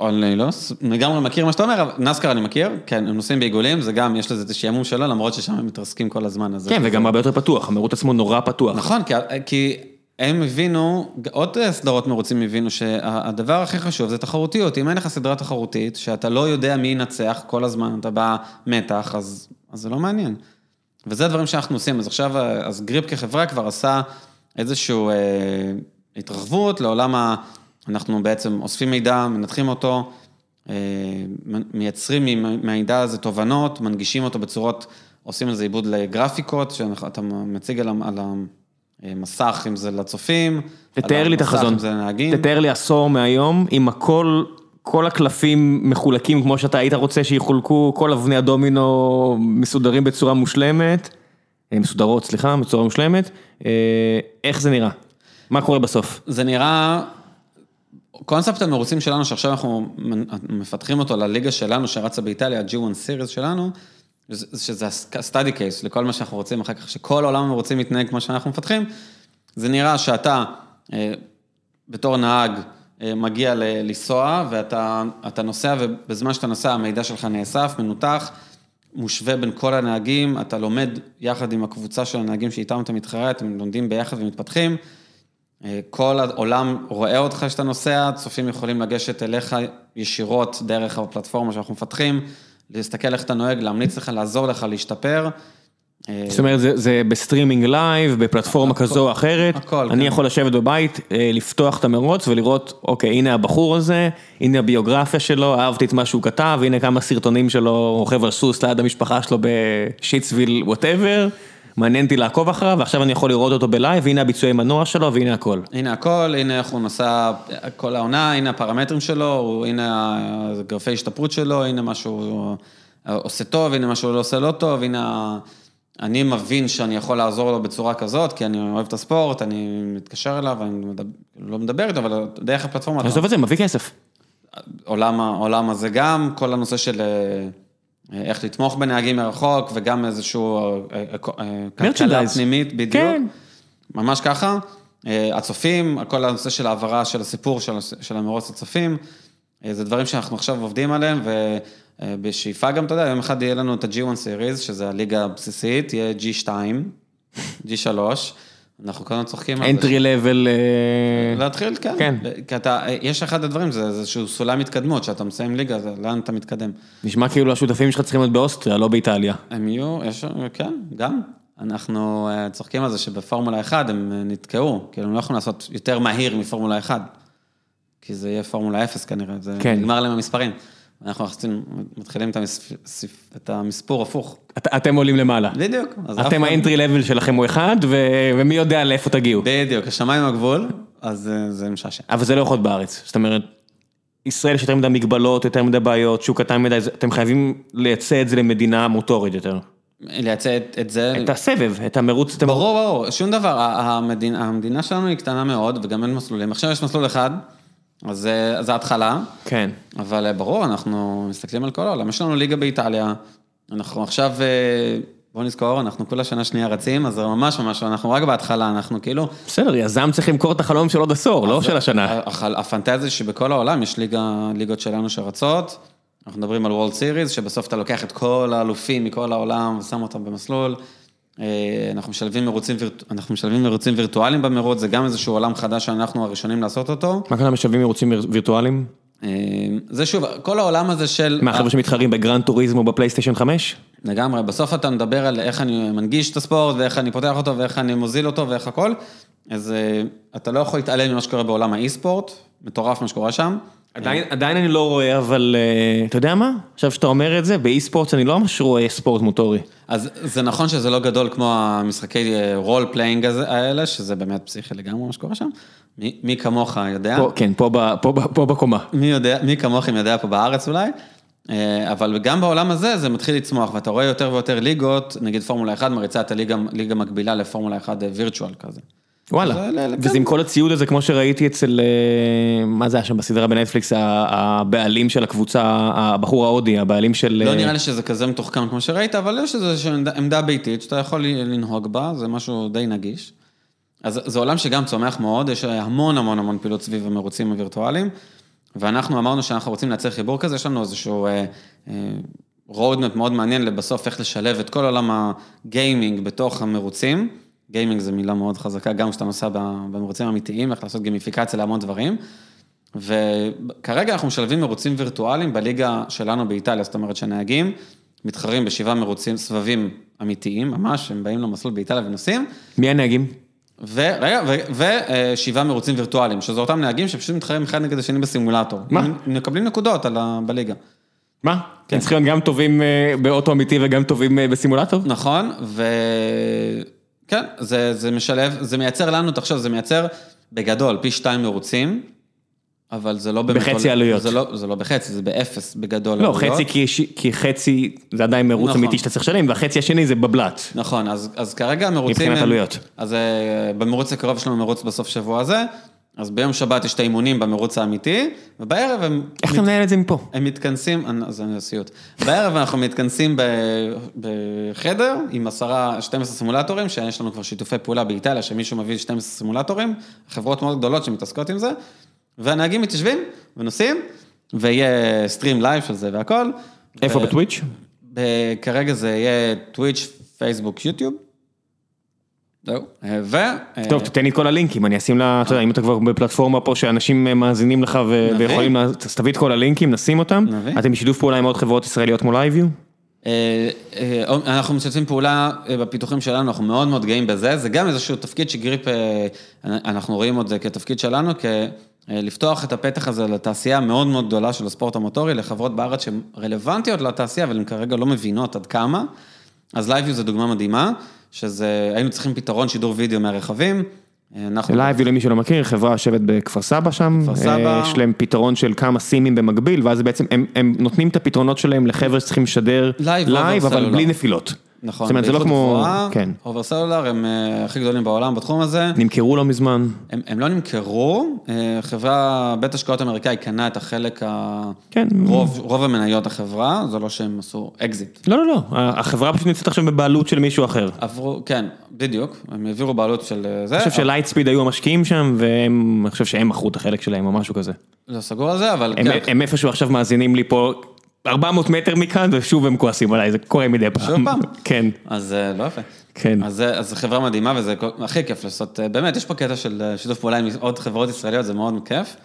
אני לא לגמרי מכיר מה שאתה אומר, נסקר אני מכיר, כן, הם נוסעים בעיגולים, זה גם, יש לזה את השעמום שלו, למרות ששם הם מתרסקים כל הזמן. כן, וגם הרבה יותר פתוח, המרוץ עצמו נורא פתוח. נכון, כי הם הבינו, עוד סדרות מרוצים הבינו שהדבר הכי חשוב זה תחרותיות. אם אין לך סדרה תחרותית, שאתה לא יודע מי ינצח כל הזמן, אתה בא מתח, אז, אז זה לא מעניין. וזה הדברים שאנחנו עושים. אז עכשיו, אז גריפ כחברה כבר עשה איזושהי אה, התרחבות לעולם ה... אנחנו בעצם אוספים מידע, מנתחים אותו, אה, מייצרים מהמידע הזה תובנות, מנגישים אותו בצורות, עושים לזה עיבוד לגרפיקות, שאתה מציג על, ה- על המסך, אם זה לצופים. תתאר לי את החזון. אם. תתאר לי עשור מהיום, עם הכל, כל הקלפים מחולקים כמו שאתה היית רוצה שיחולקו, כל אבני הדומינו מסודרים בצורה מושלמת, אה, מסודרות, סליחה, בצורה מושלמת, אה, איך זה נראה? מה קורה בסוף? זה נראה, קונספט המרוצים שלנו, שעכשיו אנחנו מפתחים אותו לליגה שלנו, שרצה באיטליה, ה-G1 Series שלנו, שזה ה-study case לכל מה שאנחנו רוצים אחר כך, שכל עולם המרוצים מתנהג כמו שאנחנו מפתחים, זה נראה שאתה, אה, בתור נהג, אה, מגיע לנסוע, ואתה אתה נוסע, ובזמן שאתה נוסע המידע שלך נאסף, מנותח, מושווה בין כל הנהגים, אתה לומד יחד עם הקבוצה של הנהגים שאיתם אתה מתחרה, אתם לומדים ביחד ומתפתחים. אה, כל העולם רואה אותך כשאתה נוסע, צופים יכולים לגשת אליך ישירות דרך הפלטפורמה שאנחנו מפתחים, להסתכל איך אתה נוהג, להמליץ לך, לעזור לך להשתפר. אה, זאת אומרת, זה, זה ב streaming live, בפלטפורמה הכל- כזו או אחרת, הכל, אני כן. יכול לשבת בבית, אה, לפתוח את המרוץ ולראות, אוקיי, הנה הבחור הזה, הנה הביוגרפיה שלו, אהבתי את מה שהוא כתב, הנה כמה סרטונים שלו, רוכב על סוס ליד המשפחה שלו ב Shitsville, whatever, מעניין אותי לעקוב אחריו, ועכשיו אני יכול לראות אותו בלייב, והנה הביצועי מנוע שלו, והנה הכל. הנה הכל, הנה איך הוא נסע כל העונה, הנה הפרמטרים שלו, הנה הגרפי השתפרות שלו, הנה מה שהוא עושה טוב, הנה מה שהוא לא עושה לא טוב, הנה... אני מבין שאני יכול לעזור לו בצורה כזאת, כי אני אוהב את הספורט, אני מתקשר אליו, אני מדבר, לא מדבר איתו, אבל דרך הפלטפורמה, עזוב את זה, מביא כסף. עולם, העולם הזה גם, כל הנושא של אה, איך לתמוך בנהגים מרחוק, וגם איזשהו אה, אה, אה, כלכלה. פנימית, בדיוק. כן. ממש ככה. הצופים, כל הנושא של העברה של הסיפור של, של המרוץ הצופים, זה דברים שאנחנו עכשיו עובדים עליהם, ובשאיפה גם, אתה יודע, יום אחד יהיה לנו את ה-G1 Series, שזה הליגה הבסיסית, יהיה G2, G3, אנחנו הזמן צוחקים על זה. entry level, אה, להתחיל, כן. כן. כי אתה, יש אחד הדברים, זה איזשהו סולם התקדמות, שאתה מסיים ליגה, זה לאן אתה מתקדם. נשמע כאילו השותפים שלך צריכים להיות באוסטריה, לא באיטליה. הם יהיו, יש, כן, גם. אנחנו אה, צוחקים על זה שבפורמולה 1 הם אה, נתקעו, כאילו הם לא יכולים לעשות יותר מהיר מפורמולה 1. כי זה יהיה פורמולה 0 כנראה, זה כן. נגמר להם המספרים. אנחנו מתחילים את המספור הפוך. את, אתם עולים למעלה. בדיוק. אתם האנטרי לבל שלכם הוא אחד, ו... ומי יודע לאיפה תגיעו. בדיוק, השמיים הגבול, אז אה, זה משעשע. אבל זה לא יכול להיות בארץ. זאת אומרת, ישראל יש יותר מדי מגבלות, יותר מדי בעיות, שוק קטן מדי, אתם חייבים לייצא את זה למדינה מוטורית יותר. לייצא את, את זה. את הסבב, את המרוץ. ברור, ברור, שום דבר, המדינה, המדינה שלנו היא קטנה מאוד וגם אין מסלולים. עכשיו יש מסלול אחד, אז זה- זה התחלה, כן. אבל אה, ברור, אנחנו מסתכלים על כל העולם. יש לנו ליגה באיטליה, אנחנו עכשיו, אה, בוא נזכור, אנחנו כולה שנה שנייה רצים, אז זה ממש ממש, אנחנו רק בהתחלה, אנחנו כאילו... בסדר, יזם צריך למכור את החלום של עוד עשור, לא של השנה. הפנטזיה שבכל העולם יש ליגה, ליגות שלנו שרצות, אנחנו מדברים על וולד סיריס, שבסוף אתה לוקח את כל האלופים מכל העולם ושם אותם במסלול. אה, אנחנו משלבים מרוצים, אנחנו משלבים מרוצים וירטואליים במרוץ, זה גם איזשהו עולם חדש שאנחנו הראשונים לעשות אותו. מה קרה משלבים מרוצים ויר- וירטואליים? אה, זה שוב, כל העולם הזה של... מה, חבר'ה שמתחרים ב Gran Turismo או בפלייסטיישן 5? לגמרי, בסוף אתה מדבר על איך אני מנגיש את הספורט, ואיך אני פותח אותו, ואיך אני מוזיל אותו, ואיך הכל. אז אה, אתה לא יכול להתעלם ממה שקורה בעולם ה e-sport, מטורף מה שקורה שם. עדיין, עדיין אני לא רואה, אבל אה, אתה יודע מה? עכשיו שאתה אומר את זה, ב e-sport אני לא ממש רואה ספורט מוטורי. אז זה נכון שזה לא גדול כמו המשחקי role playing האלה, שזה באמת פסיכי לגמרי מה שקורה שם. מי, מי כמוך יודע, פה, כן, פה, ב- פה, פה בקומה. מי יודע, מי כמוכם יודע פה בארץ אולי, אה, אבל גם בעולם הזה זה מתחיל לצמוח, ואתה רואה יותר ויותר ליגות, נגיד פורמולה 1 מריצה את הליגה, ליגה מקבילה לפורמולה 1 וירטואל כזה. וואלה, וזה עם כל הציוד הזה, כמו שראיתי אצל, אה, מה זה היה שם בסדרה בנטפליקס, הבעלים של הקבוצה, הבחור ההודי, הבעלים של... לא אה, נראה לי שזה כזה מתוחכם כמו שראית, אבל יש איזושהי עמדה, עמדה ביתית שאתה יכול לנהוג בה, זה משהו די נגיש. אז זה עולם שגם צומח מאוד, יש המון המון המון פעילות סביב המרוצים הווירטואליים, ואנחנו אמרנו שאנחנו רוצים לייצר חיבור כזה, יש לנו איזשהו אה, אה, roadmap מאוד מעניין לבסוף איך לשלב את כל עולם הגיימינג בתוך המרוצים. גיימינג זו מילה מאוד חזקה, גם כשאתה נוסע במרוצים אמיתיים, איך לעשות גימיפיקציה להמון דברים. וכרגע אנחנו משלבים מרוצים וירטואליים בליגה שלנו באיטליה, זאת אומרת שנהגים מתחרים בשבעה מרוצים, סבבים אמיתיים, ממש, הם באים למסלול באיטליה ונוסעים, מי הנהגים? ורגע, ושבעה מרוצים וירטואליים, שזה אותם נהגים שפשוט מתחרים אחד נגד השני בסימולטור. מה? הם מקבלים נקודות על ה... בליגה. מה? הם צריכים להיות גם טובים אה, באוטו אמיתי וגם טובים אה, בסימולטור? נכון, וכן, זה, זה משלב, זה מייצר לנו, תחשוב, זה מייצר בגדול פי שתיים מרוצים, אבל זה לא באמת... בחצי עלויות. זה לא, זה לא בחצי, זה באפס בגדול. לא, עלויות. חצי כי, כי חצי זה עדיין מרוץ נכון. אמיתי שאתה צריך לשלם, והחצי השני זה בבלת. נכון, אז, אז כרגע המרוצים... מבחינת הם- עלויות. אז אה, במרוץ הקרוב יש לנו מרוץ בסוף שבוע הזה, אז ביום שבת יש את האימונים במרוץ האמיתי, ובערב הם... איך אתה מנהל את זה מפה? הם מתכנסים, אני- זה סיוט. בערב אנחנו מתכנסים ב- בחדר עם עשרה, 12 סימולטורים, שיש לנו כבר שיתופי פעולה באיטליה, שמישהו מביא 12 סימולטורים, חברות מאוד גדולות שמתעסקות עם זה, והנהגים מתיישבים ונוסעים, ויהיה stream live של זה והכל. איפה ו- בטוויץ'? ב- כרגע זה יהיה טוויץ', פייסבוק, יוטיוב. זהו. אה, ו... טוב, תתן לי את כל הלינקים, אני אשים לה, אתה יודע, אם אתה כבר בפלטפורמה פה שאנשים אה, מאזינים לך. ויכולים, אז תביא את כל הלינקים, נשים אותם. אתם בשיתוף פעולה עם עוד חברות ישראליות כמו LiveU? אה, אה, אנחנו משתפים פעולה אה, בפיתוחים שלנו, אנחנו מאוד מאוד גאים בזה, זה גם איזשהו תפקיד ש Griiip, אה, אנחנו רואים את זה כתפקיד שלנו, כלפתוח את הפתח הזה לתעשייה מאוד מאוד גדולה של הספורט המוטורי, לחברות בארץ שהן רלוונטיות לתעשייה, אבל הן כרגע לא מבינות עד כמה. אז LiveU זה דוגמה מדהימה, שזה, היינו צריכים פתרון שידור וידאו מהרכבים. אה, אנחנו... LiveU למי שלא מכיר, חברה יושבת בכפר סבא שם, כפר סבא. אה, יש להם פתרון של כמה סימים במקביל, ואז בעצם הם, הם נותנים את הפתרונות שלהם לחבר'ה שצריכים לשדר לייב לייב, over אבל סלולר. בלי נפילות. נכון, זאת אומרת, זה לא כמו, גבוהה, כן, over cellular הם אה, הכי גדולים בעולם בתחום הזה. נמכרו לא מזמן. הם, הם לא נמכרו, אה, חברה, בית השקעות אמריקאי קנה את החלק, ה... כן. רוב, רוב המניות החברה, זה לא שהם עשו אקזיט. לא, לא, לא, החברה פשוט נמצאת עכשיו בבעלות של מישהו אחר. עברו, כן, בדיוק, הם העבירו בעלות של אה, זה. אני חושב ש Lightspeed היו המשקיעים שם, והם, אני חושב שהם מכרו את החלק שלהם או משהו כזה. לא סגור על זה, אבל הם, כן. הם איפשהו עכשיו מאזינים לי פה 400 מטר מכאן, ושוב הם כועסים עליי, זה קורה מדי פעם. שוב פעם? כן, אז אה, לא יפה. כן. אז זה- אז זו חברה מדהימה וזה הכי כיף לעשות, אה, באמת, יש פה קטע של אה, שיתוף פעולה עם עוד חברות ישראליות, זה מאוד כיף.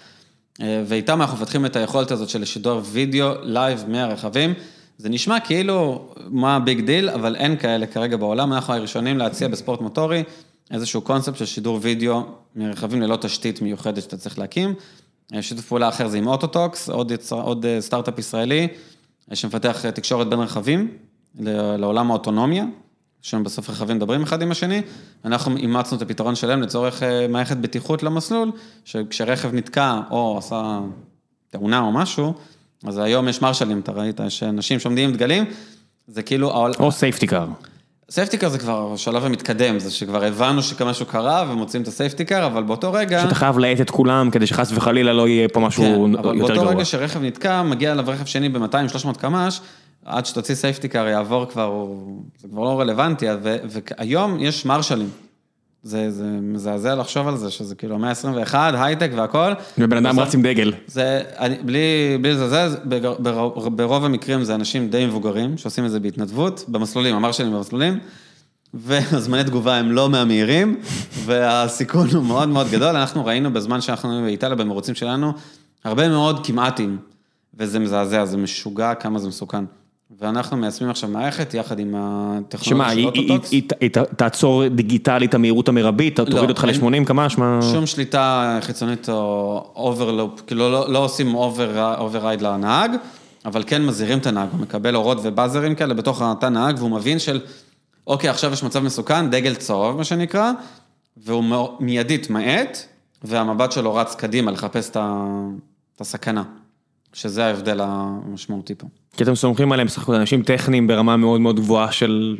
אה, ואיתם אנחנו מפתחים את היכולת הזאת של שידור וידאו live מהרכבים. זה נשמע כאילו, מה ה big deal, אבל אין כאלה כרגע בעולם, אנחנו הראשונים להציע בספורט מוטורי איזשהו קונספט של שידור וידאו מרכבים ללא תשתית מיוחדת שאתה צריך להקים. שיתוף פעולה אחר זה עם Autotalks, עוד, יצר, עוד אה, סטארט-אפ ישראלי, שמפתח תקשורת בין רכבים לעולם האוטונומיה, שהם בסוף רכבים מדברים אחד עם השני, אנחנו אימצנו את הפתרון שלהם לצורך מערכת בטיחות למסלול, שכשרכב נתקע או עשה תאונה או משהו, אז היום יש מרשלים, אתה ראית, יש אנשים שעומדים עם דגלים, זה כאילו... או safety car. safety car זה כבר השלב המתקדם, זה שכבר הבנו שמשהו קרה ומוצאים את ה safety car, אבל באותו רגע... שאתה חייב להאט את כולם כדי שחס וחלילה לא יהיה פה משהו יותר גרוע. כן, אבל באותו רגע שרכב נתקע, מגיע אליו רכב שני ב-200-300 קמ"ש, עד שתוציא safety car יעבור כבר, זה כבר לא רלוונטי, והיום יש מרשלים. זה, זה מזעזע לחשוב על זה, שזה כאילו 121, הייטק והכל. ובן אדם רץ עם דגל. זה, אני, בלי, בלי לזלזל, ברוב המקרים זה אנשים די מבוגרים, שעושים את זה בהתנדבות, במסלולים, המרשלים במסלולים, והזמני תגובה הם לא מהמהירים, והסיכון הוא מאוד מאוד גדול. אנחנו ראינו בזמן שאנחנו באיטליה, במרוצים שלנו, הרבה מאוד כמעטים, וזה מזעזע, זה משוגע כמה זה מסוכן. ואנחנו מיישמים עכשיו מערכת יחד עם הטכנולוגיה של Autotalks. שמה, היא תעצור דיגיטלית את המהירות המרבית, תוריד אותך ל-80 קמ"ש? שום שליטה חיצונית או overrule, כאילו לא עושים override לנהג, אבל כן מזהירים את הנהג, הוא מקבל אורות ובאזרים כאלה בתוך התא נהג, והוא מבין של, אוקיי, עכשיו יש מצב מסוכן, דגל צהוב, מה שנקרא, והוא מיידית מאט, והמבט שלו רץ קדימה לחפש את הסכנה. שזה ההבדל המשמעותי פה. כי אתם סומכים עליהם בסך הכל אנשים טכניים ברמה מאוד מאוד גבוהה של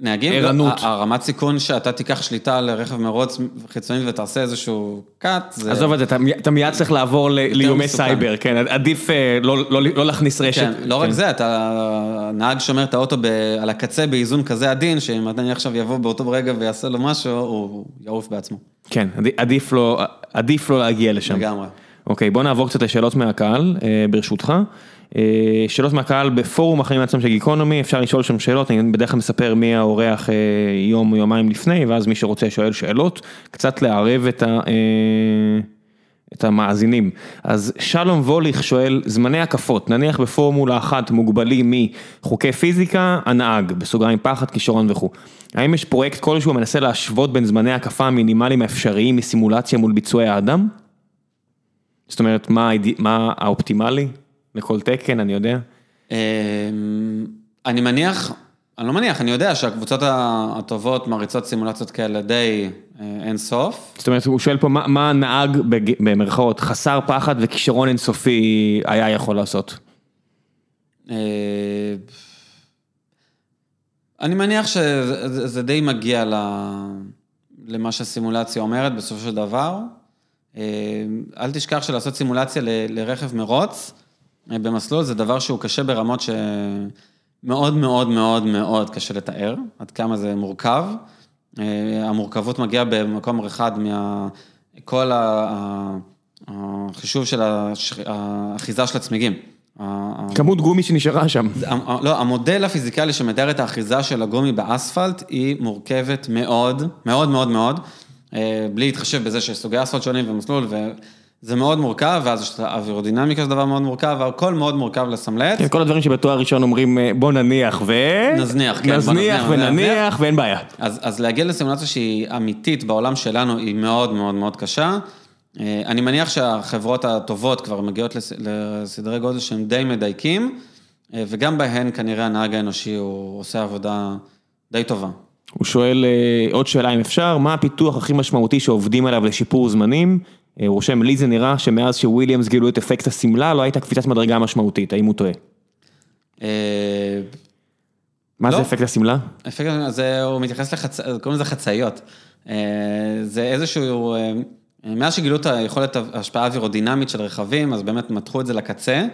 נהגים, ערנות. הרמת סיכון שאתה תיקח שליטה על רכב מרוץ חיצוני ותעשה איזשהו קאט, זה... עזוב את זה, אתה מיד צריך לעבור לאיומי סייבר, כן, עדיף אה, לא, לא, לא להכניס רשת. כן, לא רק כן. זה, אתה, נהג שומר את האוטו על הקצה באיזון כזה עדין, שאם אני עכשיו יבוא באותו רגע ויעשה לו משהו, הוא יעוף בעצמו. כן, עדיף לו, עדיף לו להגיע לשם. לגמרי. אוקיי, בוא נעבור קצת לשאלות מהקהל, אה, ברשותך. אה, שאלות מהקהל בפורום החיים עצמם של גיקונומי, אפשר לשאול שם שאלות, אני בדרך כלל מספר מי האורח אה, יום או יומיים לפני, ואז מי שרוצה שואל שאלות, קצת לערב את ה... את המאזינים. אז שלום ווליך שואל, זמני הקפות, נניח בפורמולה אחת מוגבלים מחוקי פיזיקה, הנהג, בסוגריים פחד, כישרון וכו'. האם יש פרויקט כלשהו המנסה להשוות בין זמני הקפה המינימליים האפשריים מסימולציה מול ביצועי האדם? זאת אומרת, מה, מה האופטימלי לכל תקן, אני יודע? אמ, אני מניח, אני לא מניח, אני יודע שהקבוצות הטובות מריצות סימולציות כאלה די אה, אין סוף. זאת אומרת, הוא שואל פה, מה, מה הנהג במרכאות חסר פחד וכישרון אינסופי היה יכול לעשות? אה, אני מניח שזה די מגיע למה שהסימולציה אומרת בסופו של דבר. אה, אל תשכח שלעשות סימולציה לרכב מרוץ אה, במסלול זה דבר שהוא קשה ברמות שמאוד מאוד מאוד מאוד קשה לתאר, עד כמה זה מורכב. אה, המורכבות מגיעה במקום אחד מכל החישוב של האחיזה של הצמיגים. כמות גומי שנשארה שם. לא, המודל הפיזיקלי שמתאר את האחיזה של הגומי באספלט היא מורכבת מאוד, מאוד מאוד מאוד. אה, בלי להתחשב בזה שיש סוגי אספלט שונים ומסלול, וזה מאוד מורכב, ואז יש את האווירודינמיקה, זה דבר מאוד מורכב, והכל מאוד מורכב לסמלץ. כן, כל הדברים שבתואר ראשון אומרים אה, בוא נניח ו... נזניח, כן. נזניח ונניח ואין בעיה. אז, אז להגיע לסימולציה שהיא אמיתית בעולם שלנו היא מאוד מאוד מאוד קשה. אה, אני מניח שהחברות הטובות כבר מגיעות לסדרי גודל שהם די מדייקים, וגם בהן כנראה הנהג האנושי הוא עושה עבודה די טובה. הוא שואל אה, עוד שאלה אם אפשר, מה הפיתוח הכי משמעותי שעובדים עליו לשיפור זמנים? אה, הוא רושם, לי זה נראה שמאז שוויליאמס גילו את אפקט השמלה, לא הייתה קפיצת מדרגה משמעותית, האם הוא טועה? אה, מה זה לא. אפקט השמלה? אפקט השמלה, הוא מתייחס לחצ... קוראים לזה חצאיות. זה איזשהו, מאז שגילו את היכולת ההשפעה אווירודינמית של רכבים, אז באמת מתחו את זה לקצה.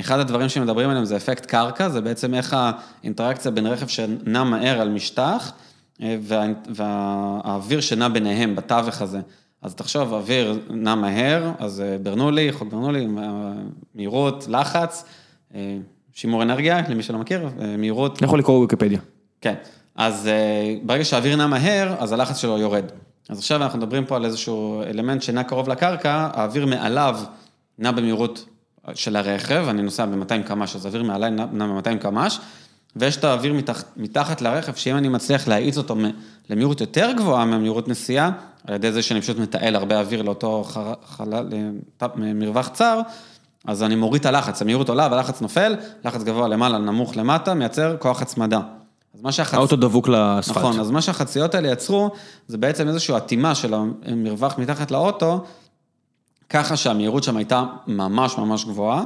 אחד הדברים שמדברים עליהם זה אפקט קרקע, זה בעצם איך האינטראקציה בין רכב שנע מהר על משטח, אה, וה, והאוויר שנע ביניהם, בתווך הזה. אז תחשוב, אוויר נע מהר, אז אה, ברנולי, חוק ברנולי, מהירות, לחץ, אה, שימור אנרגיה, למי שלא מכיר, מהירות. אני יכול לקרוא בוויקיפדיה. כן, אז ברגע שהאוויר נע מהר, אז הלחץ שלו יורד. אז עכשיו אנחנו מדברים פה על איזשהו אלמנט שנע קרוב לקרקע, האוויר מעליו נע במהירות של הרכב, אני נוסע ב-200 קמ"ש, אז האוויר מעליי נע ב-200 קמ"ש, ויש את האוויר מתח, מתחת לרכב, שאם אני מצליח להאיץ אותו למהירות יותר גבוהה מהמהירות נסיעה, על ידי זה שאני פשוט מתעל הרבה אוויר לאותו חלל, אה, מרווח צר, אז אני מוריד את הלחץ, המהירות עולה והלחץ נופל, לחץ גבוה למעלה, נמוך למטה, מייצר כוח הצמדה. אז מה שהחצ... האוטו דבוק לאספלט. נכון, אז מה שהחציות האלה יצרו, זה בעצם איזושהי אטימה של המרווח מתחת לאוטו, ככה שהמהירות שם הייתה ממש ממש גבוהה,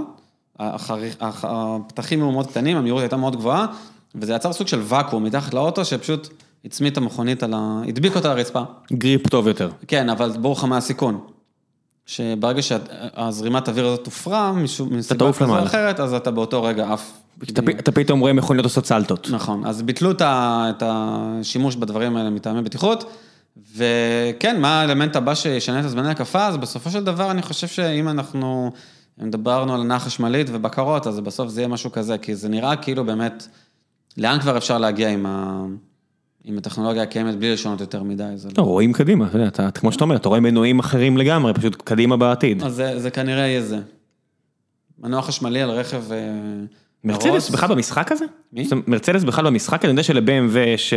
הפתחים היו מאוד קטנים, המהירות הייתה מאוד גבוהה, וזה יצר סוג של ואקום מתחת לאוטו, שפשוט הצמיד את המכונית על ה... הדביק אותה לרצפה. גריפ טוב יותר. כן, אבל ברור לך מה הסיכון. שברגע שהזרימת האוויר הזאת משום- מסיבה כזו או. אחרת, אז אתה באותו רגע עף. אתה פתאום רואה מכוניות עושות סלטות. נכון, אז ביטלו את השימוש בדברים האלה מטעמי בטיחות, וכן, מה האלמנט הבא שישנה את הזמני הקפה, אז בסופו של דבר אני חושב שאם אנחנו, אם דיברנו על הנעה חשמלית ובקרות, אז בסוף זה יהיה משהו כזה, כי זה נראה כאילו באמת, לאן כבר אפשר להגיע עם, ה, עם הטכנולוגיה הקיימת בלי לשנות יותר מדי, זה לא, רואים קדימה, אתה אתה- כמו שאתה אומר, אתה רואה מנועים אחרים לגמרי, פשוט קדימה בעתיד. אז זה, זה כנראה יהיה זה. מנוע חשמלי על רכב... אה, מרצדס. בכלל במשחק הזה? מי? מרצדס בכלל במשחק, אני יודע של-BMW יש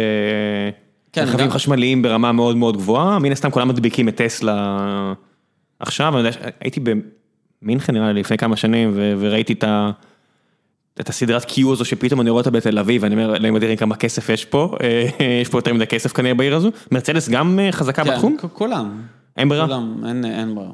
רכבים גם- חשמליים ברמה מאוד מאוד גבוהה, מן הסתם כולם מדביקים את טסלה עכשיו, אני יודע, הייתי במינכן נראה לי לפני כמה שנים ו- וראיתי את ה... את הסדרת קיו הזו שפתאום אני רואה אותה בתל אביב ואני אומר אלוהים אדירים כמה כסף יש פה, אה, יש פה יותר מדי כסף כנראה בעיר הזו, מרצדס גם אה, חזקה כן, בתחום? כ- כולם. אין ברירה? כולם, אין, אין ברירה.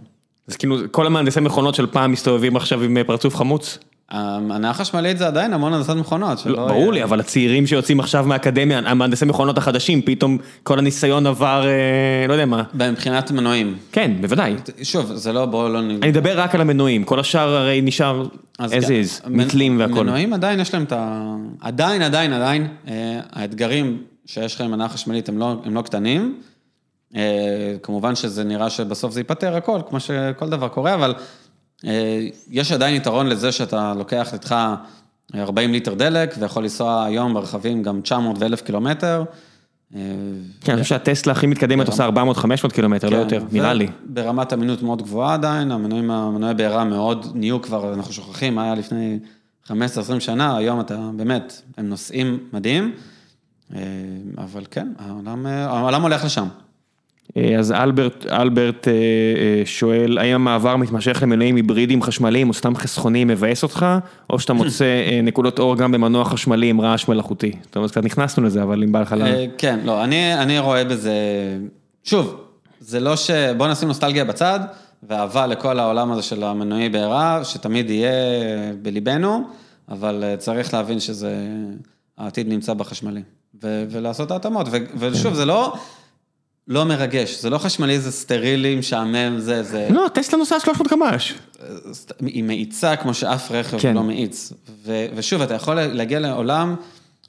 אז כאילו כל המהנדסי מכונות של פעם מסתובבים עכשיו עם אה, פרצוף חמוץ? הנעה חשמלית זה עדיין המון הנדסת מכונות. לא, ברור יהיה- לי, אבל הצעירים שיוצאים עכשיו מהאקדמיה, המהנדסי מכונות החדשים, פתאום כל הניסיון עבר, אה, לא יודע מה. מבחינת מנועים. כן, בוודאי. שוב, זה לא, בואו לא נ... אני מדבר רק על המנועים, כל השאר הרי נשאר as is, מתלים והכל. מנועים עדיין יש להם את ה... עדיין, עדיין, עדיין, אה, האתגרים שיש לך עם הנעה חשמלית הם לא, הם לא קטנים. אה, כמובן שזה נראה שבסוף זה ייפתר הכל, כמו שכל דבר קורה, אבל יש עדיין יתרון לזה שאתה לוקח איתך 40 ליטר דלק ויכול לנסוע היום ברכבים גם 900 ו-1000 קילומטר. אה, כן, אני חושב שהטסלה הכי מתקדמת עושה 400-500 קילומטר, לא כן, יותר, נראה לי. ברמת אמינות מאוד גבוהה עדיין, המנועים, המנועי בעירה מאוד נהיו כבר, אנחנו שוכחים, מה היה לפני 15-20 שנה, היום אתה באמת, הם נוסעים מדהים, אה, אבל כן, אה, העולם הולך לשם. אה, אז אלברט, אלברט אה, אה, שואל, האם המעבר מתמשך למנועים היברידיים חשמליים או סתם חסכוניים מבאס אותך, או שאתה מוצא נקודות אור גם במנוע חשמלי עם רעש מלאכותי? טוב, אז קצת נכנסנו לזה, אבל אם בא לך ל... כן, לא, אני, אני רואה בזה, שוב, זה לא ש... בוא נשים נוסטלגיה בצד, ואהבה לכל העולם הזה של המנועי בעירה, שתמיד יהיה בליבנו, אבל צריך להבין שזה, העתיד נמצא בחשמלי, ו, ולעשות את ההתאמות, ו, ושוב, זה לא, לא מרגש, זה לא חשמלי, זה סטרילי, משעמם, זה, זה, לא, טסלה נוסעה 300 קמ"ש. היא מאיצה כמו שאף רכב כן. לא מאיץ. ו, ושוב, אתה יכול להגיע לעולם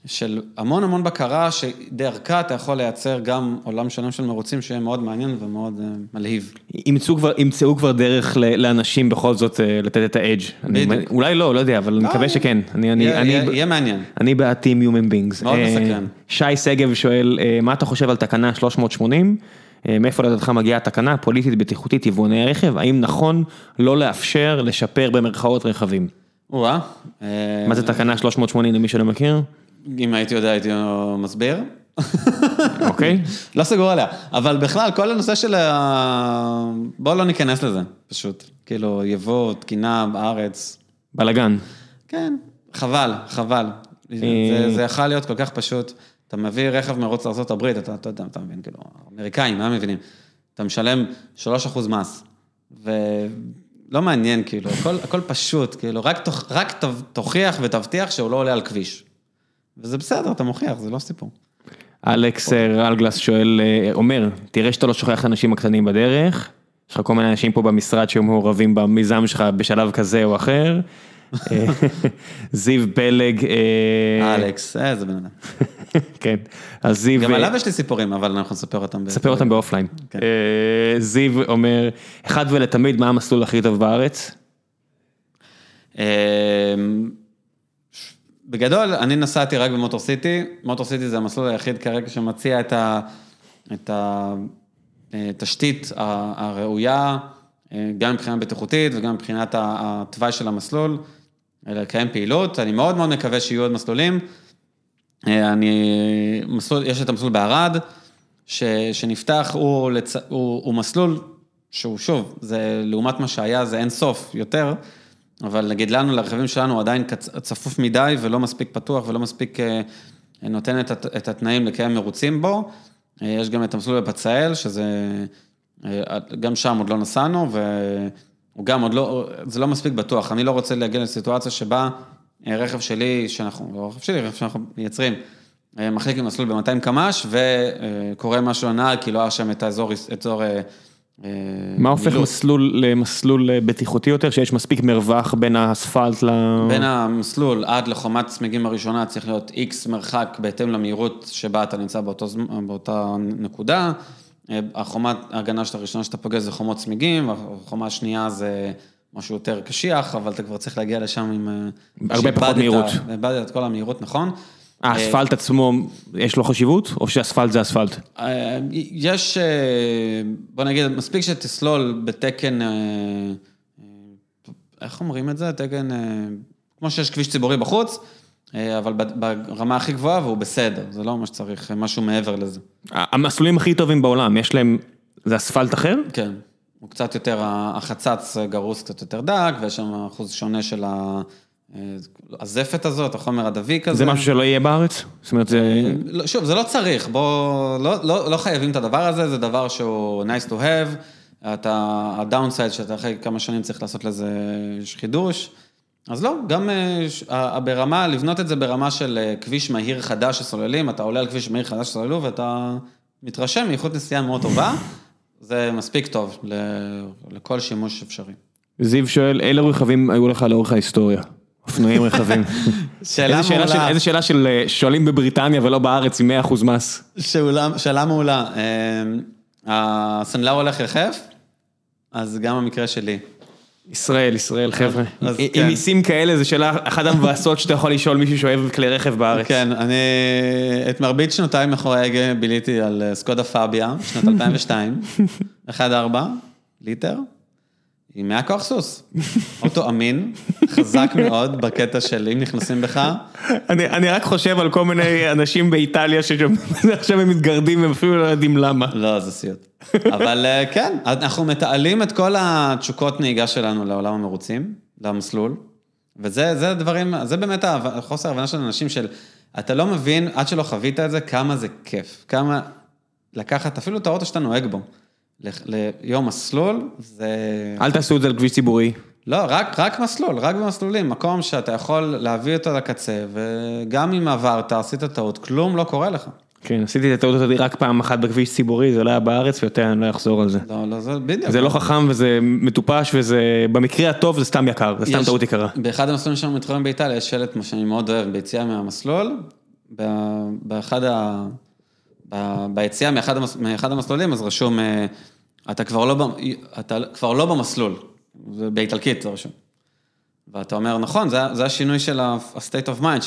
של המון המון בקרה, שדרכה אתה יכול לייצר גם עולם שלם של מרוצים שיהיה מאוד מעניין ומאוד uh, מלהיב. ימצאו כבר, ימצאו כבר דרך לאנשים בכל זאת אה, לתת את האדג'. בדיוק. אולי לא, לא יודע, אבל אני מקווה יהיה- שכן. אני, אני, יהיה- אני, יהיה- יהיה מעניין. אני בעד Team Human Beings. מאוד אה, מסקרן. שי שגב שואל, אה, מה אתה חושב על תקנה 380? אה, מאיפה לדעתך מגיעה התקנה פוליטית בטיחותית יבואני הרכב? האם נכון לא לאפשר לשפר במרכאות רכבים? או-אה. מה זה תקנה 380 למי שלא מכיר? אם הייתי יודע, הייתי מסביר. אוקיי? לא סגור עליה, אבל בכלל, כל הנושא של ה... בואו לא ניכנס לזה, פשוט. כאילו, יבוא, תקינה בארץ, בלאגן. כן, חבל, חבל. אה. זה, יכול להיות כל כך פשוט. אתה מביא רכב מרוץ לארה"ב, אתה, אתה יודע, אתה מבין, כאילו, האמריקאים, מה מבינים? אתה משלם 3% מס, ולא מעניין, כאילו, הכל, הכל פשוט, כאילו, רק, תוכ, רק תוכיח ותבטיח שהוא לא עולה על כביש. וזה בסדר, אתה מוכיח, זה לא סיפור. אלכס אה, רלגלס שואל, אה, אומר, תראה שאתה לא שוכח את האנשים הקטנים בדרך, יש לך כל מיני אנשים פה במשרד שהיו מעורבים במיזם שלך בשלב כזה או אחר. אה, זיו פלג, אה, אלכס, איזה בן אדם. כן, אז זיו, גם אה, עליו יש לי סיפורים, אבל אנחנו נספר אותם. ב- ספר אותם באופליין. כן. אה, זיו אומר, אחד ולתמיד, מה המסלול הכי טוב בארץ? בגדול, אני נסעתי רק במוטור סיטי, מוטור סיטי זה המסלול היחיד כרגע שמציע את ה- את התשתית ה- הראויה, אה, גם מבחינה בטיחותית וגם מבחינת התוואי של המסלול, לקיים פעילות, אני מאוד מאוד מקווה שיהיו עוד מסלולים. אה, אני, מסלול, יש את המסלול בערד, ש, שנפתח. הוא, לצ... הוא, הוא מסלול שהוא שוב, זה לעומת מה שהיה זה אין סוף יותר, אבל נגיד לנו, לרכבים שלנו עדיין צפוף מדי ולא מספיק פתוח ולא מספיק אה, נותן את, התנאים לקיים מרוצים בו. אה, יש גם את המסלול בבצאל, שזה, אה, גם שם עוד לא נסענו, והוא גם עוד לא, זה לא מספיק בטוח. אני לא רוצה להגיע לסיטואציה שבה רכב שלי, שאנחנו, לא רכב שלי, רכב שאנחנו מייצרים, מחליק עם מסלול ב-200 קמ"ש, וקורה משהו לנהג, כי לא היה שם את האזור, אזור... מה הופך מסלול למסלול בטיחותי יותר, שיש מספיק מרווח בין האספלט ל... בין המסלול עד לחומת צמיגים הראשונה צריך להיות איקס מרחק בהתאם למהירות שבה אתה נמצא באותו, באותה נקודה. החומת ההגנה של הראשונה שאתה פוגש זה חומות צמיגים, החומה השנייה זה משהו יותר קשיח, אבל אתה כבר צריך להגיע לשם עם... הרבה פחות מהירות. איבדת את כל המהירות, נכון. האספלט עצמו, יש לו חשיבות, או שאספלט זה אספלט? יש, בוא נגיד, מספיק שתסלול בתקן, איך אומרים את זה? תקן, כמו שיש כביש ציבורי בחוץ, אבל ברמה הכי גבוהה והוא בסדר, זה לא מה שצריך, משהו מעבר לזה. המסלולים הכי טובים בעולם, יש להם, זה אספלט אחר? כן, הוא קצת יותר, החצץ גרוס קצת יותר דק, ויש שם אחוז שונה של ה... הזפת הזאת, החומר הדביק הזה. זה משהו שלא יהיה בארץ? זאת אומרת, זה... שוב, זה לא צריך, בוא, לא, לא, לא חייבים את הדבר הזה, זה דבר שהוא nice to have, אתה, הדאונסייד שאתה אחרי כמה שנים צריך לעשות לזה חידוש, אז לא, גם ברמה, לבנות את זה ברמה של כביש מהיר חדש שסוללים, אתה עולה על כביש מהיר חדש שסוללו ואתה מתרשם מאיכות נסיעה מאוד טובה, זה מספיק טוב לכל שימוש אפשרי. זיו שואל, אילו רכבים היו לך לאורך ההיסטוריה? אופנועים רחבים. איזה שאלה של שואלים בבריטניה ולא בארץ עם 100% מס. שאלה מעולה. הסנדלר הולך יחף, אז גם המקרה שלי. ישראל, ישראל, חבר'ה. עם כן. מיסים כאלה, זו שאלה אחת המבאסות שאתה יכול לשאול מישהו שאוהב כלי רכב בארץ. כן, אני את מרבית שנותיי מאחורי ההגה ביליתי על סקודה פאביה, שנת 2002, 1.4 ליטר. עם 100 כוח סוס, אוטו אמין, חזק מאוד בקטע של אם נכנסים בך. אני רק חושב על כל מיני אנשים באיטליה שעכשיו הם מתגרדים והם אפילו לא יודעים למה. לא, זה סיוט. אבל כן, אנחנו מתעלים את כל התשוקות נהיגה שלנו לעולם המרוצים, למסלול, וזה הדברים, זה באמת החוסר הבנה של אנשים של, אתה לא מבין, עד שלא חווית את זה, כמה זה כיף, כמה לקחת אפילו את האוטו שאתה נוהג בו. ליום מסלול, זה... אל תעשו את זה על כביש ציבורי. לא, רק, רק מסלול, רק במסלולים, מקום שאתה יכול להביא אותו לקצה, וגם אם עברת, עשית טעות, כלום לא קורה לך. כן, עשיתי את הטעות הזאת רק פעם אחת בכביש ציבורי, זה לא היה בארץ, ויותר אני לא אחזור על זה. לא, לא, זה בדיוק. זה לא חכם וזה מטופש וזה, במקרה הטוב זה סתם יקר, זה סתם טעות יקרה. באחד המסלולים שלנו מתחרים באיטליה, יש שלט, מה שאני מאוד אוהב, ביציאה מהמסלול, באחד ה... ביציאה מאחד, המס... מאחד המסלולים, אז רשום, אה, אתה כבר לא, אתה כבר לא במסלול, באיטלקית זה רשום. ואתה אומר, נכון, זה, זה השינוי של ה-state of mind,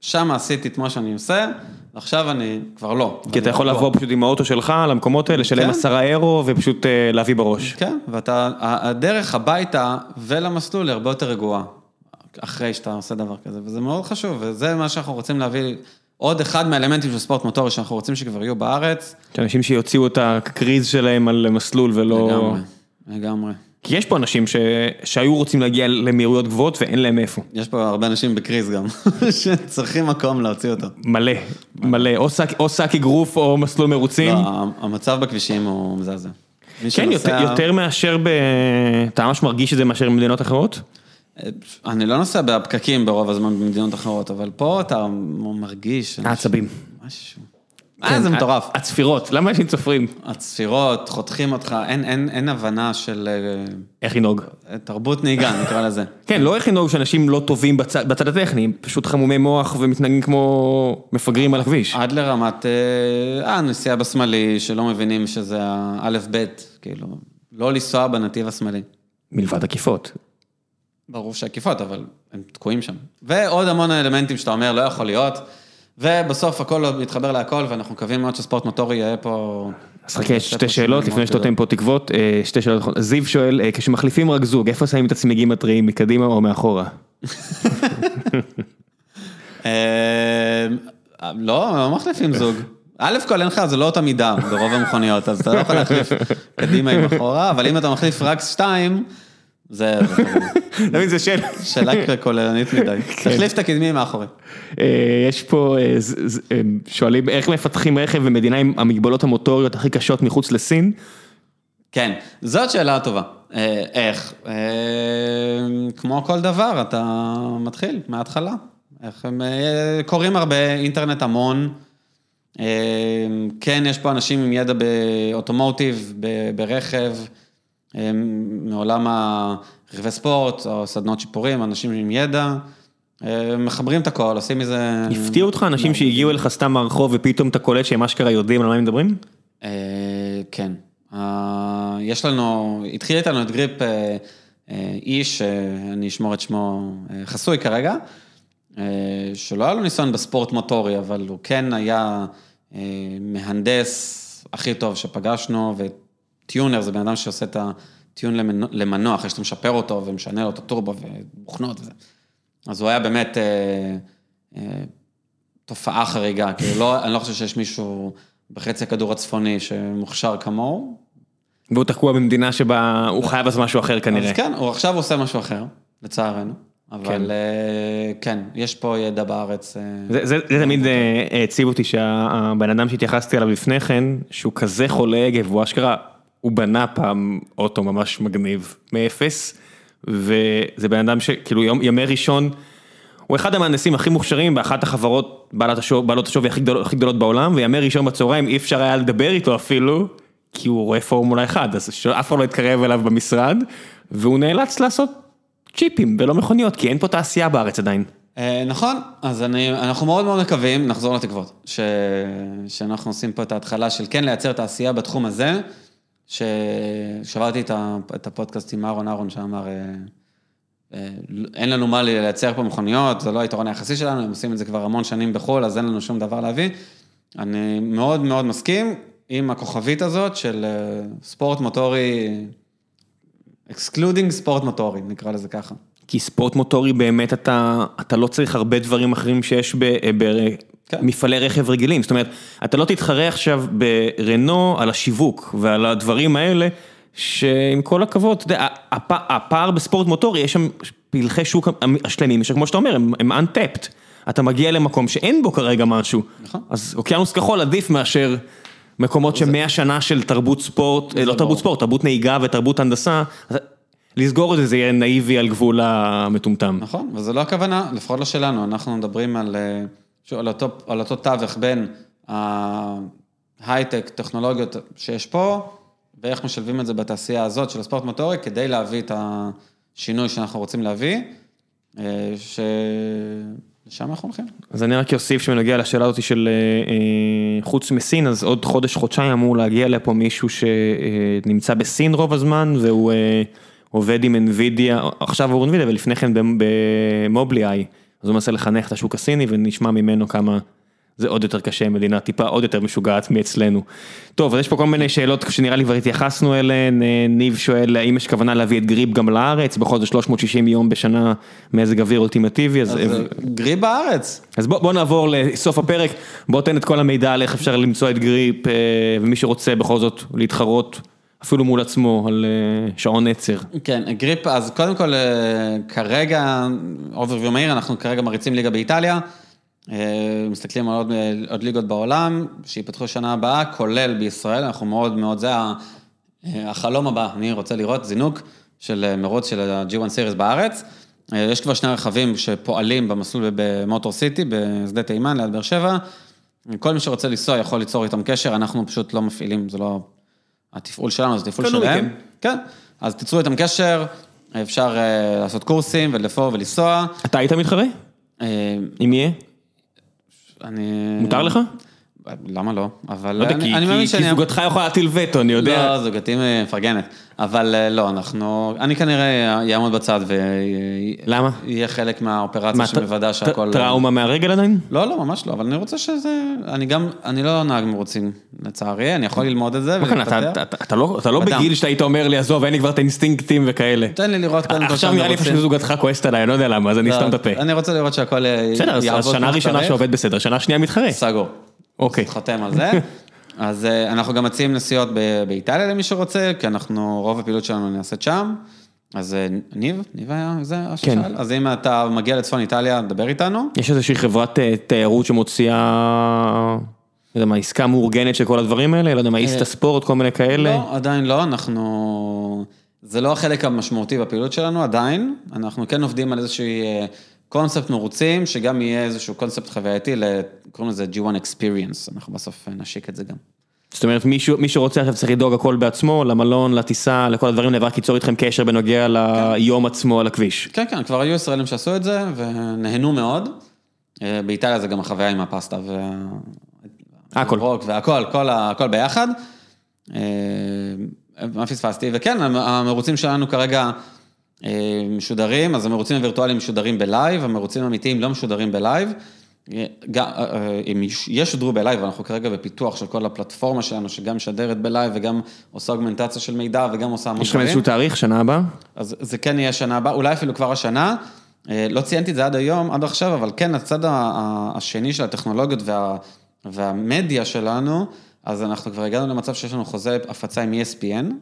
ששם עשיתי את מה שאני עושה, ועכשיו אני כבר לא. כי אתה יכול לבוא פשוט עם האוטו שלך למקומות האלה, לשלם כן. עשרה אירו ופשוט אה, להביא בראש. כן, ואתה, הדרך הביתה ולמסלול היא הרבה יותר רגועה, אחרי שאתה עושה דבר כזה, וזה מאוד חשוב, וזה מה שאנחנו רוצים להביא. עוד אחד מהאלמנטים של ספורט מוטורי שאנחנו רוצים שכבר יהיו בארץ. שאנשים שיוציאו את הקריז שלהם על מסלול ולא... לגמרי, לגמרי. כי יש פה אנשים ש... שהיו רוצים להגיע למהירויות גבוהות ואין להם איפה. יש פה הרבה אנשים בקריז גם, שצריכים מקום להוציא אותו. מלא, מלא, או סאקי גרוף או מסלול מרוצים. לא, המצב בכבישים הוא מזעזע. כן, יותר, יותר מאשר ב... אתה ממש מרגיש את זה מאשר במדינות אחרות? אני לא נוסע בפקקים ברוב הזמן במדינות אחרות, אבל פה אתה מרגיש... העצבים. משהו. אה, זה מטורף. הצפירות, למה אנשים צופרים? הצפירות, חותכים אותך, אין הבנה של... אה, איך לנהוג. תרבות נהיגה, נקרא לזה. כן, לא איך לנהוג שאנשים לא טובים בצד הטכני, פשוט חמומי מוח ומתנהגים כמו מפגרים על הכביש. עד לרמת, אה, נסיעה בשמאלי, שלא מבינים שזה האלף-בית, כאילו, לא לנסוע בנתיב השמאלי. מלבד עקיפות. ברור שעקיפות, אבל הם תקועים שם. ועוד המון אלמנטים שאתה אומר, לא יכול להיות, ובסוף הכל מתחבר להכל, ואנחנו מקווים מאוד שספורט מוטורי יהיה פה... אז חכה, שתי שאלות, לפני שאתה נותן פה תקוות, אה, שתי שאלות. זיו שואל, אה, כשמחליפים רק זוג, איפה שמים את הצמיגים הטריים, מקדימה או מאחורה? אה, לא, לא מחליפים זוג. א' כל אין לך, זה לא אותה מידה ברוב המכוניות, אז אתה לא יכול להחליף קדימה עם אחורה, אבל אם אתה מחליף רק שתיים, זה... אתה מבין, זה שאלה. שאלה כוללנית מדי. תחליף את הקדמי עם האחורי. אה, יש פה, אה, אה, שואלים איך מפתחים רכב במדינה עם המגבלות המוטוריות הכי קשות מחוץ לסין? כן, זאת שאלה טובה. איך? כמו כל דבר, אתה מתחיל מההתחלה. איך הם קוראים הרבה, אינטרנט המון. כן, יש פה אנשים עם ידע באוטומוטיב, ברכב, מעולם הרכבי ספורט או סדנות שיפורים, אנשים עם ידע. מחברים את הכל, עושים מזה... הפתיעו אותך אנשים שהגיעו אליך סתם מהרחוב ופתאום אתה קולט שהם אשכרה יודעים על מה הם מדברים? אה, כן. אה, יש לנו, התחיל איתנו את גריפ אה, איש, אני אשמור את שמו חסוי כרגע, שלא היה לו ניסיון בספורט מוטורי, אבל הוא כן היה מהנדס הכי טוב שפגשנו, וטיונר זה בן אדם שעושה את הטיון למנוע- אחרי שאתה משפר אותו ומשנה לו את הטורבו ובוכנות וזה. אז הוא היה באמת אה, אה, תופעה חריגה, כאילו לא, אני לא חושב שיש מישהו בחצי הכדור הצפוני שמוכשר כמוהו. והוא תקוע במדינה שבה הוא חייב לעשות משהו אחר כנראה. אז כן, הוא עכשיו עושה משהו אחר, לצערנו. אבל כן. כן, כן יש פה ידע בארץ. אה, זה, זה, זה תמיד אה, העציב אותי שהבן אדם שהתייחסתי אליו לפני כן, שהוא כזה חולה אגב, הוא אשכרה, הוא בנה פעם אוטו ממש מגניב, מאפס, וזה בן אדם שכאילו יום, ימי ראשון, הוא אחד המהנדסים הכי מוכשרים באחת החברות בעלת השווי, בעלות השווי הכי, גדול, הכי גדולות בעולם, וימי ראשון בצהריים אי אפשר היה לדבר איתו אפילו, כי הוא רואה פורמולה 1, אז שאף אחד לא התקרב אליו במשרד, והוא נאלץ לעשות צ'יפים ולא מכוניות, כי אין פה תעשייה בארץ עדיין. אה, נכון, אז אני, אנחנו מאוד מאוד מקווים, נחזור לתקוות, ש, שאנחנו עושים פה את ההתחלה של כן לייצר תעשייה בתחום הזה, ששברתי את, הפודקאסט עם אהרון אהרון שאמר, אה, אה, אין לנו מה לייצר פה מכוניות, זה לא היתרון היחסי שלנו, הם עושים את זה כבר המון שנים בחו"ל, אז אין לנו שום דבר להביא. אני מאוד מאוד מסכים עם הכוכבית הזאת של אה, ספורט מוטורי, excluding ספורט מוטורי, נקרא לזה ככה. כי ספורט מוטורי באמת אתה, אתה לא צריך הרבה דברים אחרים שיש כן. במפעלי רכב רגילים, זאת אומרת, אתה לא תתחרה עכשיו ברנו על השיווק ועל הדברים האלה, שעם כל הכבוד, אתה יודע, הפ, הפער בספורט מוטורי, יש שם פלחי שוק השלמים, שכמו שאתה אומר, הם, הם untapped, אתה מגיע למקום שאין בו כרגע משהו, נכון. אז אוקיינוס כחול עדיף מאשר מקומות שמאה שנה של תרבות ספורט, לא ברור. תרבות ספורט, תרבות נהיגה ותרבות הנדסה, לסגור את זה, זה יהיה נאיבי על גבול המטומטם. נכון, וזו לא הכוונה, לפחות לא שלנו, אנחנו מדברים על, אה, על, אותו, על אותו תווך בין ההייטק, טכנולוגיות שיש פה, ואיך משלבים את זה בתעשייה הזאת של הספורט מוטורי, כדי להביא את השינוי שאנחנו רוצים להביא, אה, שלשם אנחנו הולכים. אז אני רק אוסיף שנגיע לשאלה הזאת של אה, אה, חוץ מסין, אז עוד חודש, חודשיים אמור להגיע לפה מישהו שנמצא בסין רוב הזמן, והוא עובד עם NVIDIA, עכשיו הוא NVIDIA ולפני כן במובלי-איי, אז הוא מנסה לחנך את השוק הסיני ונשמע ממנו כמה זה עוד יותר קשה, מדינה טיפה עוד יותר משוגעת מאצלנו. טוב, אז יש פה כל מיני שאלות שנראה לי כבר התייחסנו אליהן, אה, ניב שואל האם יש כוונה להביא את גריפ גם לארץ, בכל זאת 360 יום בשנה מזג אוויר אולטימטיבי, אז... אז אה, גרי בארץ. אז בוא, בוא נעבור לסוף הפרק, בוא תן את כל המידע על איך אפשר למצוא את Griiip, אה, ומי שרוצה בכל זאת להתחרות, אפילו מול עצמו, על אה, שעון עצר. כן, Griiip, אז קודם כל, אה, כרגע, overview מהיר, אנחנו כרגע מריצים ליגה באיטליה, אה, מסתכלים על עוד, עוד ליגות בעולם, שיפתחו שנה הבאה, כולל בישראל, אנחנו מאוד מאוד, זה החלום הבא, אני רוצה לראות זינוק של מרוץ של ה-G1 Series בארץ. יש כבר שני רכבים שפועלים במסלול במוטור סיטי, בשדה תימן, ליד באר שבע. כל מי שרוצה לנסוע יכול ליצור איתם קשר, אנחנו פשוט לא מפעילים, זה לא התפעול שלנו, זה תפעול שלהם. מכם. כן, אז תיצרו איתם קשר, אפשר אה, לעשות קורסים ולפה ולנסוע. אתה היית מתחרה? אה, אם יהיה? אני... מותר לך? למה לא? אבל לא יודע, אני כי- אני כי. כי זוגתך יכולה להטיל וטו, אני יודע. לא, זוגתי מפרגנת. אבל אה, לא, אנחנו... אני כנראה אעמוד בצד למה? ויהיה חלק מהאופרציה מה, שמוודא שהכל... טראומה מהרגל עדיין? לא, לא, ממש לא, אבל אני רוצה שזה... אני גם... אני לא נהג מרוצים, לצערי, אני יכול ללמוד את זה כאן, אתה- ולהתפתח. אתה- אתה לא- אתה לא. בגיל שהיית אומר לי, עזוב, אין לי כבר את האינסטינקטים וכאלה. תן לי לראות קודם כל עכשיו נראה לי. פשוט זוגתך כועסת עליי, אני לא יודע למה, אז אני לא, סתם את הפה. אני רוצה לראות שהכל אה, בסדר, אז- יעבוד שנה ראשונה. שעובד בסדר, שנה שנייה מתחרה. סגור. אוקיי. חותם על זה. אז אה, אנחנו גם מציעים נסיעות באיטליה למי שרוצה, כי אנחנו, רוב הפעילות שלנו נעשית שם. אז אה, ניב, ניב היה זה כן. ששאל? אז אם אתה מגיע לצפון איטליה, דבר איתנו. יש איזושהי חברת אה, תיירות שמוציאה, לא יודע מה, עסקה מאורגנת של כל הדברים האלה? לא יודע מה, איסטה ספורט, כל מיני כאלה? לא, עדיין לא, אנחנו... זה לא החלק המשמעותי בפעילות שלנו, עדיין. אנחנו כן עובדים על איזשהי אה, קונספט מרוצים, שגם יהיה איזשהו קונספט חווייתי, קוראים לזה G1 Experience, אנחנו בסוף אה, נשיק את זה גם. זאת אומרת, מישהו, מי שרוצה עכשיו צריך לדאוג הכל בעצמו, למלון, לטיסה, לכל הדברים, רק ייצור איתכם קשר בנוגע ליום עצמו על הכביש. כן, כן, כבר היו ישראלים שעשו את זה, ונהנו מאוד. אה, באיטליה זה גם החוויה עם הפסטה וה... הכל. והכל, כל הכל ביחד. אה, מה פספסתי? וכן, המ- המרוצים שלנו כרגע אה, משודרים, אז המרוצים הווירטואליים משודרים ב live, המרוצים האמיתיים לא משודרים ב live. אה, גם, אה, אה, הם ישודרו ב live, אנחנו כרגע בפיתוח של כל הפלטפורמה שלנו, שגם משדרת ב live וגם עושה אוגמנטציה של מידע וגם עושה המון יש לכם איזשהו תאריך, שנה הבאה? אז זה כן יהיה שנה הבאה, אולי אפילו כבר השנה. אה, לא ציינתי את זה עד היום, עד עכשיו, אבל כן, הצד השני של הטכנולוגיות וה, והמדיה שלנו, אז אנחנו כבר הגענו למצב שיש לנו חוזה הפצה עם ESPN,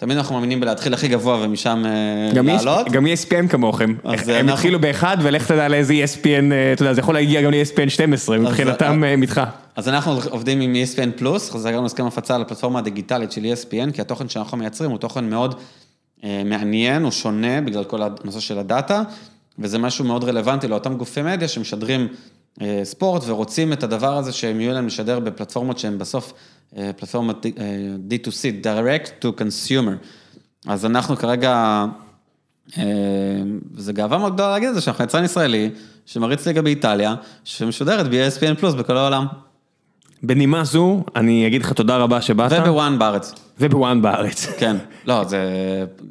שתמיד אנחנו מאמינים בלהתחיל הכי גבוה ומשם אה, גם לעלות. גם ESPN כמוכם. הם אנחנו- התחילו באחד ולך תדע לאיזה ESPN, אה, אתה יודע, זה יכול להגיע גם ל-ESPN 12, מבחינתם אה, מתחה. אז אנחנו עובדים עם ESPN פלוס, חזרנו הסכם הפצה לפלטפורמה הדיגיטלית של ESPN, כי התוכן שאנחנו מייצרים הוא תוכן מאוד מעניין, הוא שונה בגלל כל הנושא של הדאטה, וזה משהו מאוד רלוונטי לאותם גופי מדיה שמשדרים ספורט ורוצים את הדבר הזה שהם יהיו להם לשדר בפלטפורמות שהן בסוף אה, פלטפורמות אה, D2C, Direct to Consumer. אז אנחנו כרגע, אה, וזו גאווה מאוד גדולה להגיד את זה, שאנחנו יצרן ישראלי שמריץ ליגה באיטליה, שמשודרת ב-ESPN פלוס בכל העולם. בנימה זו, אני אגיד לך תודה רבה שבאת. ובוואן בארץ, ובוואן בארץ. כן. לא, זה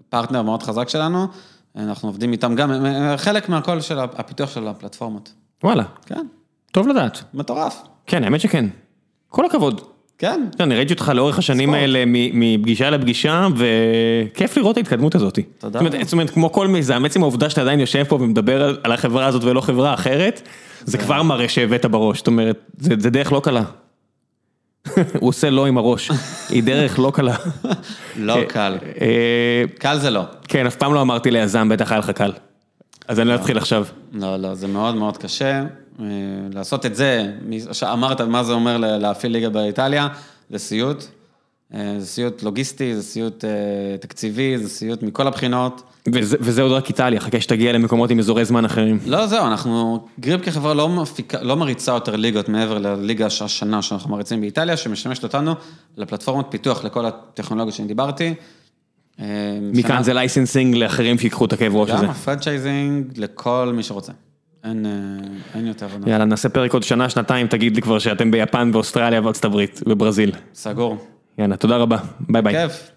פרטנר מאוד חזק שלנו, אנחנו עובדים איתם גם, חלק מהכל של הפיתוח של הפלטפורמות. וואלה, כן, טוב לדעת. מטורף. כן, האמת שכן. כל הכבוד. כן, לא, אני ראיתי אותך לאורך השנים. האלה מפגישה לפגישה, וכיף לראות את ההתקדמות הזאת. תודה זאת אומרת, אומרת, כמו כל מיזם, עצם העובדה שאתה עדיין יושב פה ומדבר על- החברה הזאת ולא חברה אחרת, זה כבר מראה שהבאת בראש, זאת אומרת, זה זה דרך לא קלה. הוא עושה לא עם הראש, היא דרך לא קלה. לא קל. אה, קל זה לא. כן, אף פעם לא אמרתי ליזם, בטח היה לך קל. אז אני לא אתחיל עכשיו. לא, לא, זה מאוד מאוד קשה. אה, לעשות את זה, שאמרת מה זה אומר להפעיל ליגה באיטליה, זה סיוט. אה, זה סיוט לוגיסטי, זה סיוט אה, תקציבי, זה סיוט מכל הבחינות. וזה, וזה עוד רק איטליה, חכה שתגיע למקומות עם אזורי זמן אחרים. לא, זהו, אנחנו, גריפ כחברה לא, מפיקה, לא מריצה יותר ליגות מעבר לליגה השנה שאנחנו מריצים באיטליה, שמשמשת אותנו לפלטפורמות פיתוח לכל הטכנולוגיות שאני דיברתי. מכאן שנה- זה licensing לאחרים שיקחו את הכאב ראש הזה. גם ה franchising לכל מי שרוצה. אין, אה, אין יותר עונה. יאללה, נעשה פרק עוד שנה, שנתיים, תגיד לי כבר שאתם ביפן, באוסטרליה, בארצות הברית, בברזיל. סגור. יאללה, תודה רבה. ביי ביי. כיף.